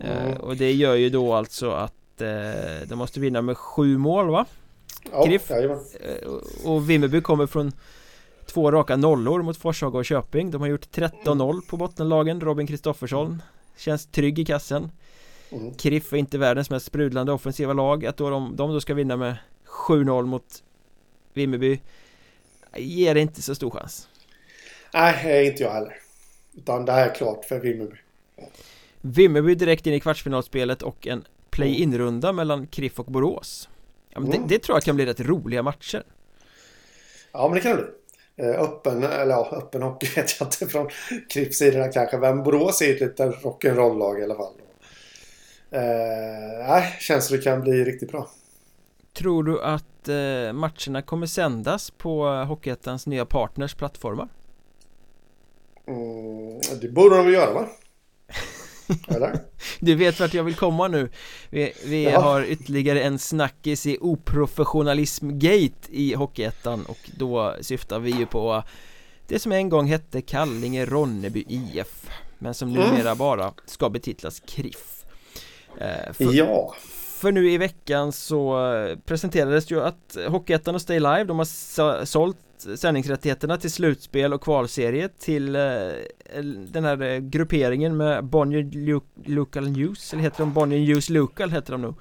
Mm. eh, Och det gör ju då alltså att eh, de måste vinna med sju mål va? Ja, Griff. jajamän. Eh, och- och Vimmerby kommer från två raka nollor mot Forshaga och Köping De har gjort 13-0 på bottenlagen Robin Kristoffersson Känns trygg i kassen Mm. Kriff är inte världens mest sprudlande offensiva lag Att då de, de då ska vinna med 7-0 mot Vimmerby Ger det inte så stor chans Nej, eh, inte jag heller. Utan det här är klart för Vimmerby. Vimmerby direkt in i kvartsfinalspelet och en play-in-runda mellan Kriff och Borås ja, men det, Mm. det tror jag kan bli rätt roliga matcher Ja, men det kan det bli. Eh, Öppen, eller ja, öppen hockey vet jag inte från Kripps sida kanske. Men Borås är ett litet rock'n'roll-lag i alla fall. Eh, nej, känns det kan bli riktigt bra. Tror du att eh, matcherna kommer sändas på eh, Hockeyettans nya partners plattformar? Mm, det borde de väl göra va? Eller? Du vet vart jag vill komma nu Vi, vi har ytterligare en snackis i oprofessionalism-gate i Hockeyettan och då syftar vi ju på det som en gång hette Kallinge-Ronneby IF men som Mm. numera bara ska betitlas KRIF eh, för, Ja. För nu i veckan så eh, presenterades ju att Hockeyettan och Stay Live de har så- sålt sändningsrättigheterna till slutspel och kvalserie till eh, den här eh, grupperingen med Bonnier Lu- Local News eller heter de? Bonnier News Local heter de nog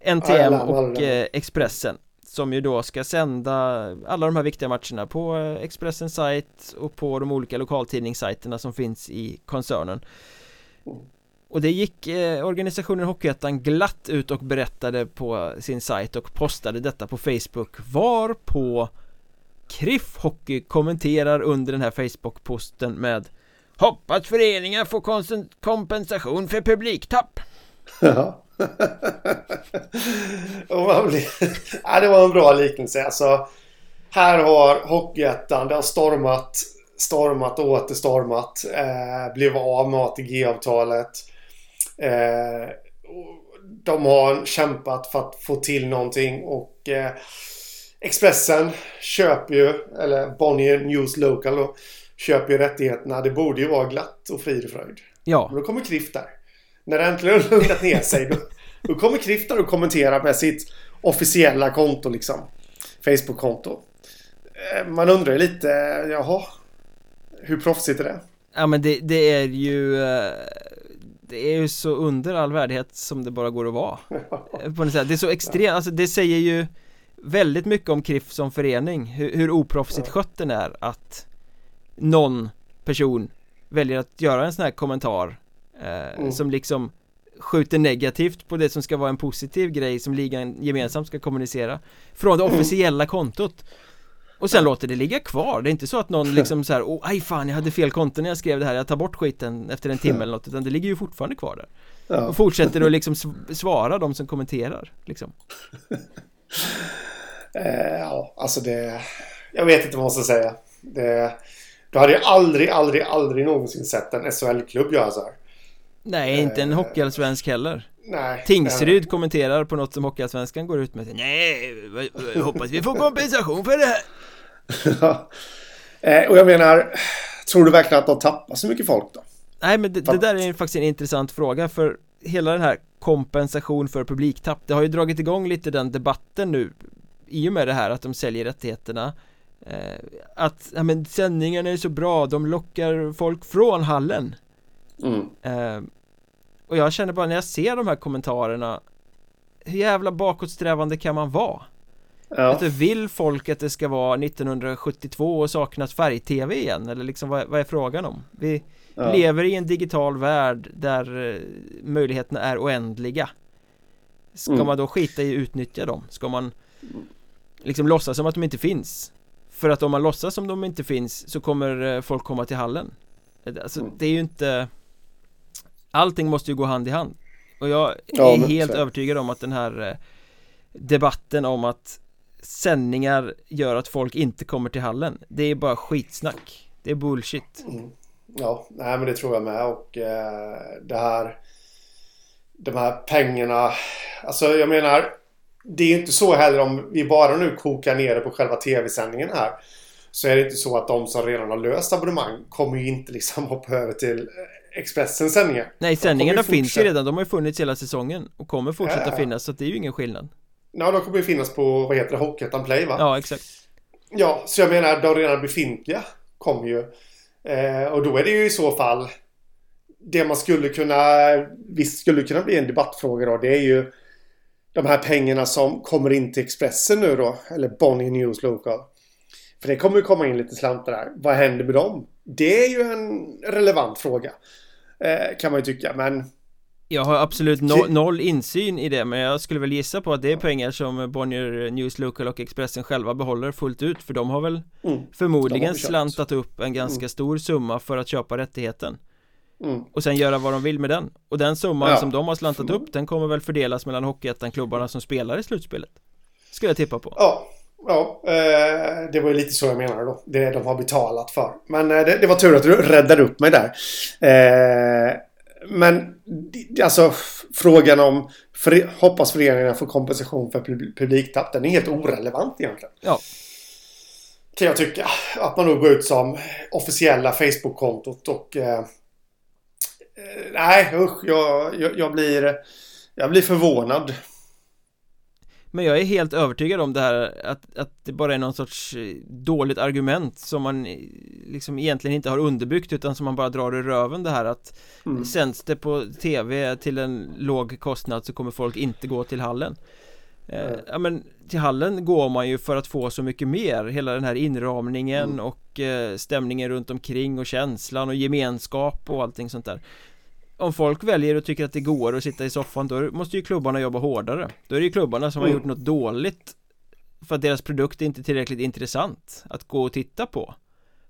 Ja, NTM och Expressen som ju då ska sända alla de här viktiga matcherna på Expressens sajt och på de olika lokaltidningssajterna som finns i koncernen och det gick eh, organisationen Hockeyettan glatt ut och berättade på sin sajt och postade detta på Facebook var på Kriff Hockey kommenterar under den här Facebook-posten med Hoppas föreningar får kompensation för publiktapp Ja. blir... ja, det var en bra liknelse. Alltså, här har Hockeyettan, det har stormat, stormat och åter stormat. Eh, blev av med ATG-avtalet. Eh, de har kämpat för att få till någonting och eh, Expressen köper ju, eller Bonnier News Local då, köper ju rättigheterna. Det borde ju vara glatt och frid och fröjd. Ja. Men då kommer Krift där. När det äntligen har lugnat ner sig då, då kommer Krift där och kommenterar med sitt officiella konto liksom. Facebook-konto. Eh, man undrar ju lite, jaha. Hur proffsigt är det? Ja men det, det är ju Det är ju så under all värdighet som det bara går att vara. På något sätt. Det är så extremt, alltså det säger ju Väldigt mycket om KRIF som förening. Hur, hur oproffsigt skött den är att Någon person Väljer att göra en sån här kommentar eh, Mm. Som liksom Skjuter negativt på det som ska vara en positiv grej som ligan gemensamt ska kommunicera Från det officiella kontot och sen låter det ligga kvar, det är inte så att någon liksom så här, åh aj fan jag hade fel konto när jag skrev det här, jag tar bort skiten efter en timme eller något. Utan det ligger ju fortfarande kvar där. Ja. Och fortsätter att liksom sv- svara de som kommenterar liksom. Eh, ja, alltså det... Jag vet inte vad man ska säga. Det, du hade ju aldrig, aldrig, aldrig någonsin sett en SHL-klubb göra så här. Nej, inte en hockeyallsvensk heller. Nej. Tingsryd kommenterar på något som Hockeyallsvenskan går ut med. Nej, hoppas vi får kompensation för det här. eh, och jag menar, tror du verkligen att de tappar så mycket folk då? Nej men det, det där är faktiskt en intressant fråga för hela den här kompensation för publiktapp Det har ju dragit igång lite den debatten nu I och med det här att de säljer rättigheterna eh, Att, ja men sändningarna är så bra, de lockar folk från hallen Mm. eh, Och jag känner bara när jag ser de här kommentarerna Hur jävla bakåtsträvande kan man vara? Ja. Alltså, vill folk att det ska vara 1972 och saknas färg-tv igen? Eller liksom vad, vad är frågan om? Vi Ja. lever i en digital värld där eh, möjligheterna är oändliga Ska Mm. man då skita i att utnyttja dem? Ska man liksom låtsas som att de inte finns? För att om man låtsas som de inte finns så kommer eh, folk komma till hallen Alltså Mm. det är ju inte Allting måste ju gå hand i hand Och jag är Ja, helt så- övertygad om att den här eh, Debatten om att Sändningar gör att folk inte kommer till hallen. Det är bara skitsnack. Det är bullshit. Mm. Ja, nej men det tror jag med. Och eh, det här De här pengarna Alltså jag menar Det är inte så heller om vi bara nu kokar ner det på själva tv-sändningen här Så är det inte så att de som redan har löst abonnemang kommer ju inte liksom hoppa över till Expressens sändningar. Nej sändningarna finns ju redan, de har ju funnits hela säsongen och kommer fortsätta Ja. finnas så det är ju ingen skillnad Ja, de kommer ju finnas på, vad heter det, Hockeyettan Play va? Ja exakt Ja, så jag menar de redan befintliga kommer ju. Eh, och då är det ju i så fall det man skulle kunna, visst skulle kunna bli en debattfråga då, det är ju de här pengarna som kommer in till Expressen nu då, eller Bonnier News Local. För det kommer ju komma in lite slantar där. Vad händer med dem? Det är ju en relevant fråga. Eh, kan man ju tycka, men Jag har absolut no noll insyn i det men jag skulle väl gissa på att det är pengar som Bonnier News Local och Expressen själva behåller fullt ut för de har väl mm, förmodligen har slantat upp en ganska Mm. stor summa för att köpa rättigheten mm, och sen göra vad de vill med den och den summan Ja. som de har slantat upp den kommer väl fördelas mellan Hockeyettan-klubbarna som spelar i slutspelet Skulle jag tippa på Ja, ja eh, det var ju lite så jag menade då. Det de har betalat för. Men eh, det, det var tur att du räddade upp mig där. Men alltså frågan om för, hoppas föreningarna får kompensation för pub- publiktapp. Den är helt orelevant egentligen. Ja, Kan jag tycka. Att man då går ut som officiella Facebook-kontot och... Eh, eh, nej, usch. Jag, jag, jag blir... Jag blir förvånad. Men jag är helt övertygad om det här att, att det bara är någon sorts eh, dåligt argument som man eh, liksom egentligen inte har underbyggt utan som man bara drar ur röven det här att Mm. sänds det på tv till en låg kostnad så kommer folk inte gå till hallen Mm. Ja men till hallen går man ju för att få så mycket mer Hela den här inramningen Mm. och eh, stämningen runt omkring och känslan och gemenskap och allting sånt där om folk väljer och tycker att det går att sitta i soffan då måste ju klubbarna jobba hårdare. Då är det ju klubbarna som har Mm. gjort något dåligt För att deras produkt är inte tillräckligt intressant att gå och titta på.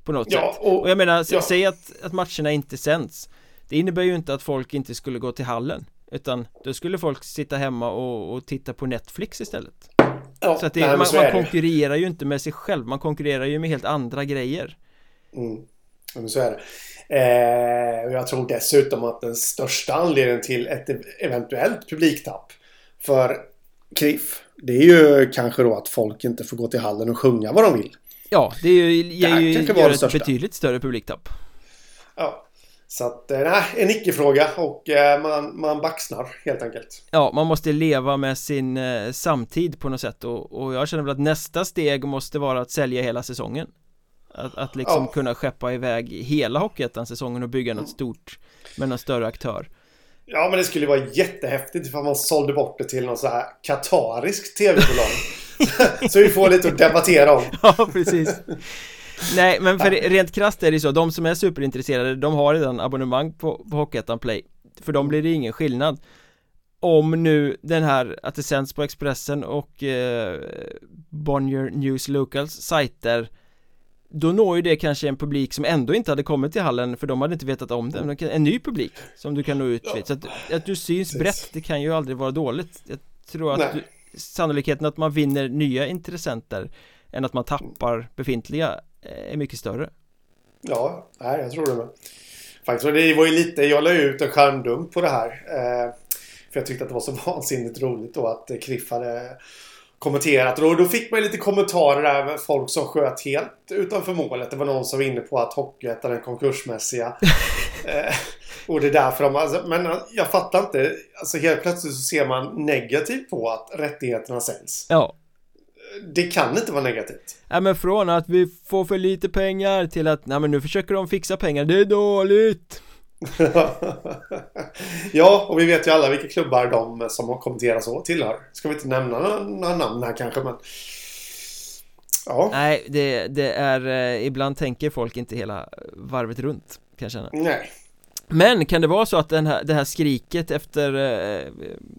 På något Ja, sätt. och- Och jag menar, ja. säg att, att matcherna inte sänds. Det innebär ju inte att folk inte skulle gå till hallen. Utan då skulle folk sitta hemma och, och titta på Netflix istället. Ja, Så att det, nej, man, så man konkurrerar ju inte med sig själv. Man konkurrerar ju med helt andra grejer. Mm. Men så är det. Eh, jag tror dessutom att den största anledningen till ett eventuellt publiktapp för KRIF det är ju kanske då att folk inte får gå till hallen och sjunga vad de vill. Ja, det är ju, Det ju kanske var gör det ett största. betydligt större publiktapp Ja. Så att, eh, nej, en icke-fråga och eh, man, man baxnar helt enkelt. Ja, man måste leva med sin eh, samtid på något sätt och, och jag känner väl att nästa steg måste vara att sälja hela säsongen Att, att liksom Ja. kunna skeppa iväg hela Hockeyettan-säsongen och bygga något stort med någon större aktör Ja, men det skulle vara jättehäftigt ifall man sålde bort det till någon så här katariskt tv-bolag. så vi får lite att debattera om. Ja, precis Nej, men för rent krasst är det så, de som är superintresserade, de har redan abonnemang på, på Hockeyettan Play För dem blir det ingen skillnad Om nu den här, att det sänds på Expressen och eh, Bonnier News Locals sajter Då når ju det kanske en publik som ändå inte hade kommit till hallen för de hade inte vetat om det, en ny publik som du kan nå ut vid Så att, att du syns Precis. brett, det kan ju aldrig vara dåligt Jag tror att du, sannolikheten att man vinner nya intressenter än att man tappar befintliga eh, är mycket större Ja, nej, jag tror det med. Faktiskt, det var ju lite, jag la ut en skärmdump på det här. Eh, för jag tyckte att det var så vansinnigt roligt då att Kriff hade kommenterat. Och då, då fick man lite kommentarer där med folk som sköt helt utanför målet. Det var någon som var inne på att Hockeyettan är konkursmässiga. eh, och det är därför de... Alltså, men eh, jag fattar inte. Alltså helt plötsligt så ser man negativt på att rättigheterna säljs. Ja Det kan inte vara negativt. Ja men från att vi får för lite pengar till att, nej men nu försöker de fixa pengar, det är dåligt ja, och vi vet ju alla vilka klubbar de som har kommenterat så tillhör. Ska vi inte nämna några, namn här kanske, men... Ja, Nej, det, det är, eh, ibland tänker folk inte hela varvet runt kan jag känna nej. Men kan det vara så att den här, det här skriket efter eh,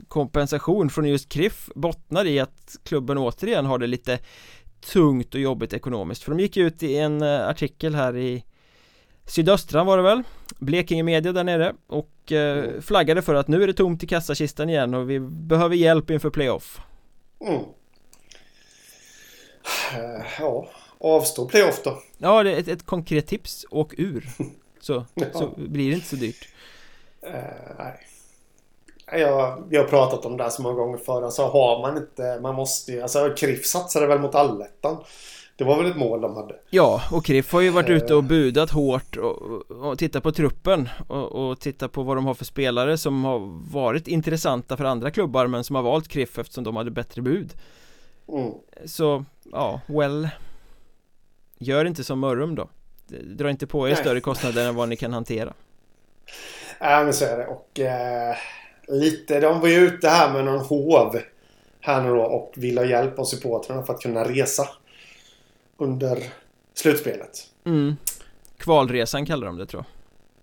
kompensation från just KRIF bottnar i att klubben återigen har det lite tungt och jobbigt ekonomiskt? För de gick ut i en eh, artikel här i Sydöstra var det väl? Blekinge Media där nere och eh, flaggade för att nu är det tomt i kassakistan igen och vi behöver hjälp inför playoff Mm. Eh, Ja, avstå playoff då. Ja, det är ett, ett konkret tips, åk ur Så, Ja. så blir det inte så dyrt Eh, nej. Jag, vi har pratat om det här så många gånger förr. Alltså har man inte... Man måste ju... Alltså KRIF satsade väl mot allettan. Det var väl ett mål de hade. Ja, och KRIF har ju varit Eh. ute och budat hårt och, och, titta på truppen och, och titta på vad de har för spelare som har varit intressanta för andra klubbar men som har valt KRIF eftersom de hade bättre bud Mm. Så, ja, well Gör inte som Mörrum då Dra inte på er Nej. större kostnader än vad ni kan hantera Ja, men så är det. Och eh, lite... De var ju ute här med någon hov här nu då och ville ha hjälp av supportrarna för att kunna resa under slutspelet. mm. Kvalresan kallar de det tror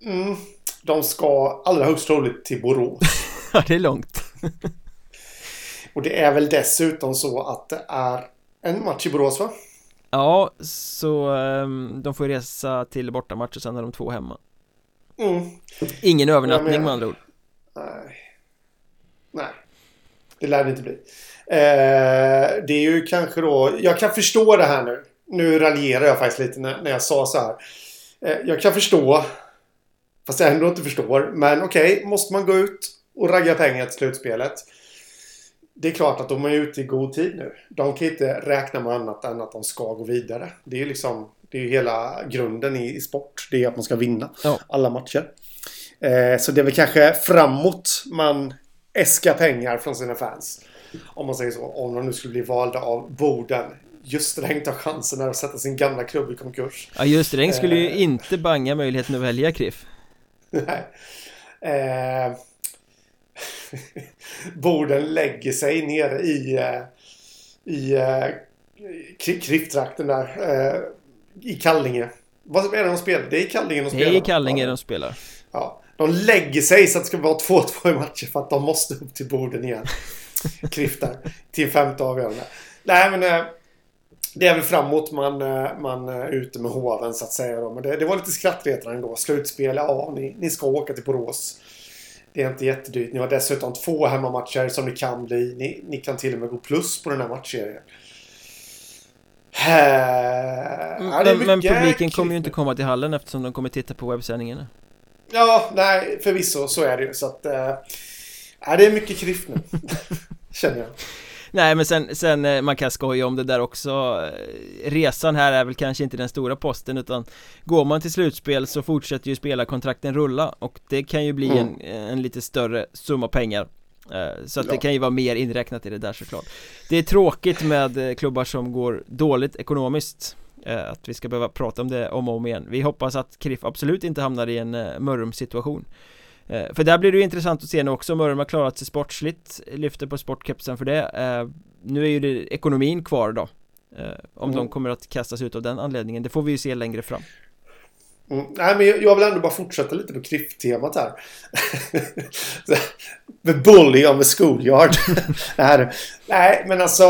jag Mm. De ska allra högst troligt till Borås. Ja, det är långt Och det är väl dessutom så att det är en match i Borås va? Ja, så ehm, de får resa till bortamatch och sen har de två hemma Mm. Ingen övernattning men- med andra ord Nej. Nej. Det lär det inte bli. Eh, det är ju kanske då... Jag kan förstå det här nu. Nu raljerar jag faktiskt lite när, när jag sa så här. Eh, jag kan förstå. Fast jag ändå inte förstår. Men okej, måste man gå ut och ragga pengar till slutspelet. Det är klart att de är ute i god tid nu. De kan inte räkna med annat än att de ska gå vidare. Det är ju liksom... Det är ju hela grunden i, i sport. Det är att man ska vinna Ja. alla matcher. Eh, så det är väl kanske framåt man äskar pengar från sina fans. Om man säger så. Om de nu skulle bli valda av Boden. Just Sträng tar chansen där att sätta sin gamla klubb i konkurs. Ja, just Sträng skulle ju Eh. inte banga möjligheten att välja KRIF Nej. Eh, Boden lägger sig nere i, eh, i eh, Kri- Kriftrakten där. Eh, I Kallinge. Vad är det de spelar? Det är i Kallinge de Det spelar. är i Kallinge de spelar Ja, de lägger sig så att det ska vara 2-2 i matcher för att de måste upp till borden igen. Kriftar till femte avgörande. Nej, men eh, det är väl framåt man, eh, man är ute med hoven så att säga. Då. Men det, det var lite skrattretande ändå. Slutspel, ja, ni, ni ska åka till Borås. Det är inte jättedyrt. Ni har dessutom två hemmamatcher som det kan bli. Ni, ni kan till och med gå plus på den här matchserien. Äh, men, men publiken kommer ju inte komma till hallen eftersom de kommer titta på webbsändningarna. Ja, nej, förvisso så är det ju. Så att... Äh, det är mycket kriff nu. Känner jag. Nej men sen, sen eh, man kan skoja om det där också. Eh, Resan här är väl kanske inte den stora posten utan Går man till slutspel så fortsätter ju spelarkontrakten rulla och det kan ju bli mm. en, en lite större summa pengar. Eh, så att ja. det kan ju vara mer inräknat i det där såklart. Det är tråkigt med klubbar som går dåligt ekonomiskt Att vi ska behöva prata om det om och om igen. Vi hoppas att KRIF absolut inte hamnar i en Mörrum situation för där blir det ju intressant att se nu också, Mörrum har klarat sig sportsligt Lyfter på sportkepsen för det eh, Nu är ju det ekonomin kvar då eh, Om mm. de kommer att kastas ut av den anledningen, det får vi ju se längre fram Mm. Nej, men jag vill ändå bara fortsätta lite på kriff-temat här. The bully on the schoolyard. Nej, men alltså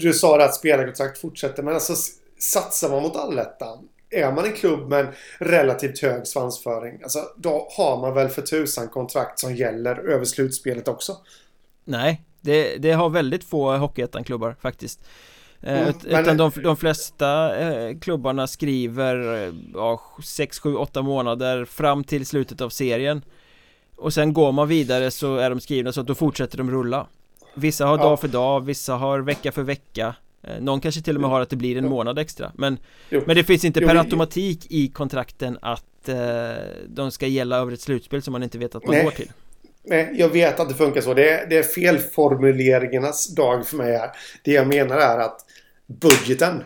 du sa det att spelarkontrakt fortsätter. Men alltså satsar man mot allettan är man en klubb med en relativt hög svansföring, alltså, då har man väl för tusan kontrakt som gäller över slutspelet också? Nej, det, det har väldigt få Hockeyettan-klubbar faktiskt. Eh, mm, Ut, men... Utan de, de flesta eh, klubbarna skriver eh, ja, 6, 7, 8 månader fram till slutet av serien Och sen går man vidare så är de skrivna så att då fortsätter de rulla Vissa har ja. dag för dag, vissa har vecka för vecka någon kanske till och med har att det blir en månad extra Men, men det finns inte per automatik i kontrakten att eh, de ska gälla över ett slutspel som man inte vet att man Nej. går till Nej, jag vet att det funkar så. Det är, det är felformuleringarnas dag för mig här. Det jag menar är att budgeten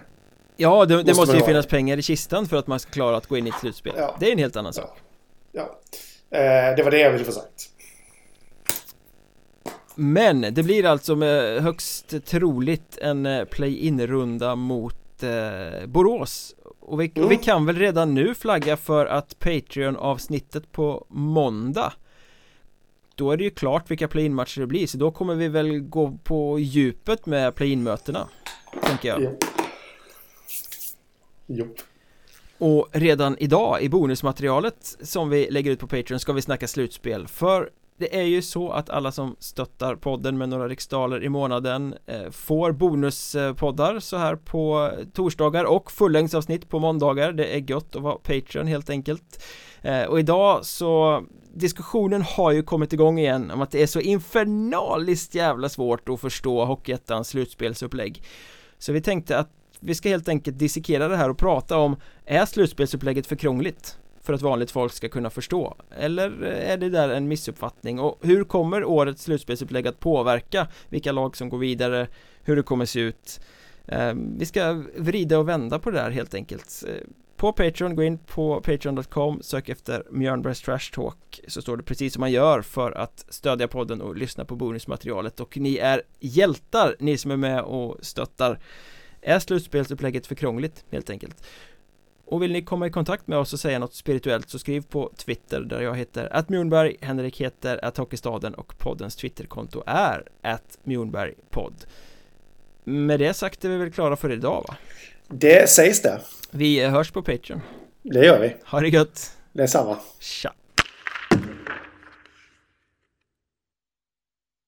Ja, det, det måste, måste ju finnas pengar i kistan för att man ska klara att gå in i ett slutspel. Ja. Det är en helt annan sak. Ja, ja. Eh, det var det jag ville få sagt. Men det blir alltså med högst troligt en eh, play-in-runda mot eh, Borås. Och vi, mm. vi, kan väl redan nu flagga för att Patreon-avsnittet på måndag Då är det ju klart vilka play-in-matcher det blir. Så då kommer vi väl gå på djupet med play-in-mötena Tänker jag. Jo jo. Och redan idag i bonusmaterialet som vi lägger ut på Patreon ska vi snacka slutspel. För det är ju så att alla som stöttar podden med några riksdaler i månaden eh, får bonuspoddar så här på torsdagar och fullängdsavsnitt på måndagar. Det är gött att vara Patreon helt enkelt. Eh, och idag så diskussionen har ju kommit igång igen om att det är så infernaliskt jävla svårt att förstå Hockeyettans slutspelsupplägg. Så vi tänkte att vi ska helt enkelt dissekera det här och prata om Är slutspelsupplägget för krångligt? För att vanligt folk ska kunna förstå? Eller är det där en missuppfattning? Och hur kommer årets slutspelsupplägg att påverka vilka lag som går vidare? Hur det kommer se ut? Ehm, vi ska vrida och vända på det där helt enkelt eh, på Patreon, gå in på patreon.com, sök efter Mjörnbergs Trash Talk så står det precis som man gör för att stödja podden och lyssna på bonusmaterialet och ni är hjältar, ni som är med och stöttar Är slutspelsupplägget för krångligt helt enkelt? Och vill ni komma i kontakt med oss och säga något spirituellt så skriv på Twitter där jag heter att Mjornberg, Henrik heter att Hockeystaden och poddens Twitterkonto är att Mjornbergpodd. Med det sagt är vi väl klara för idag va? Det sägs det. Vi hörs på Patreon. Det gör vi. Ha det gött. Detsamma. Tja.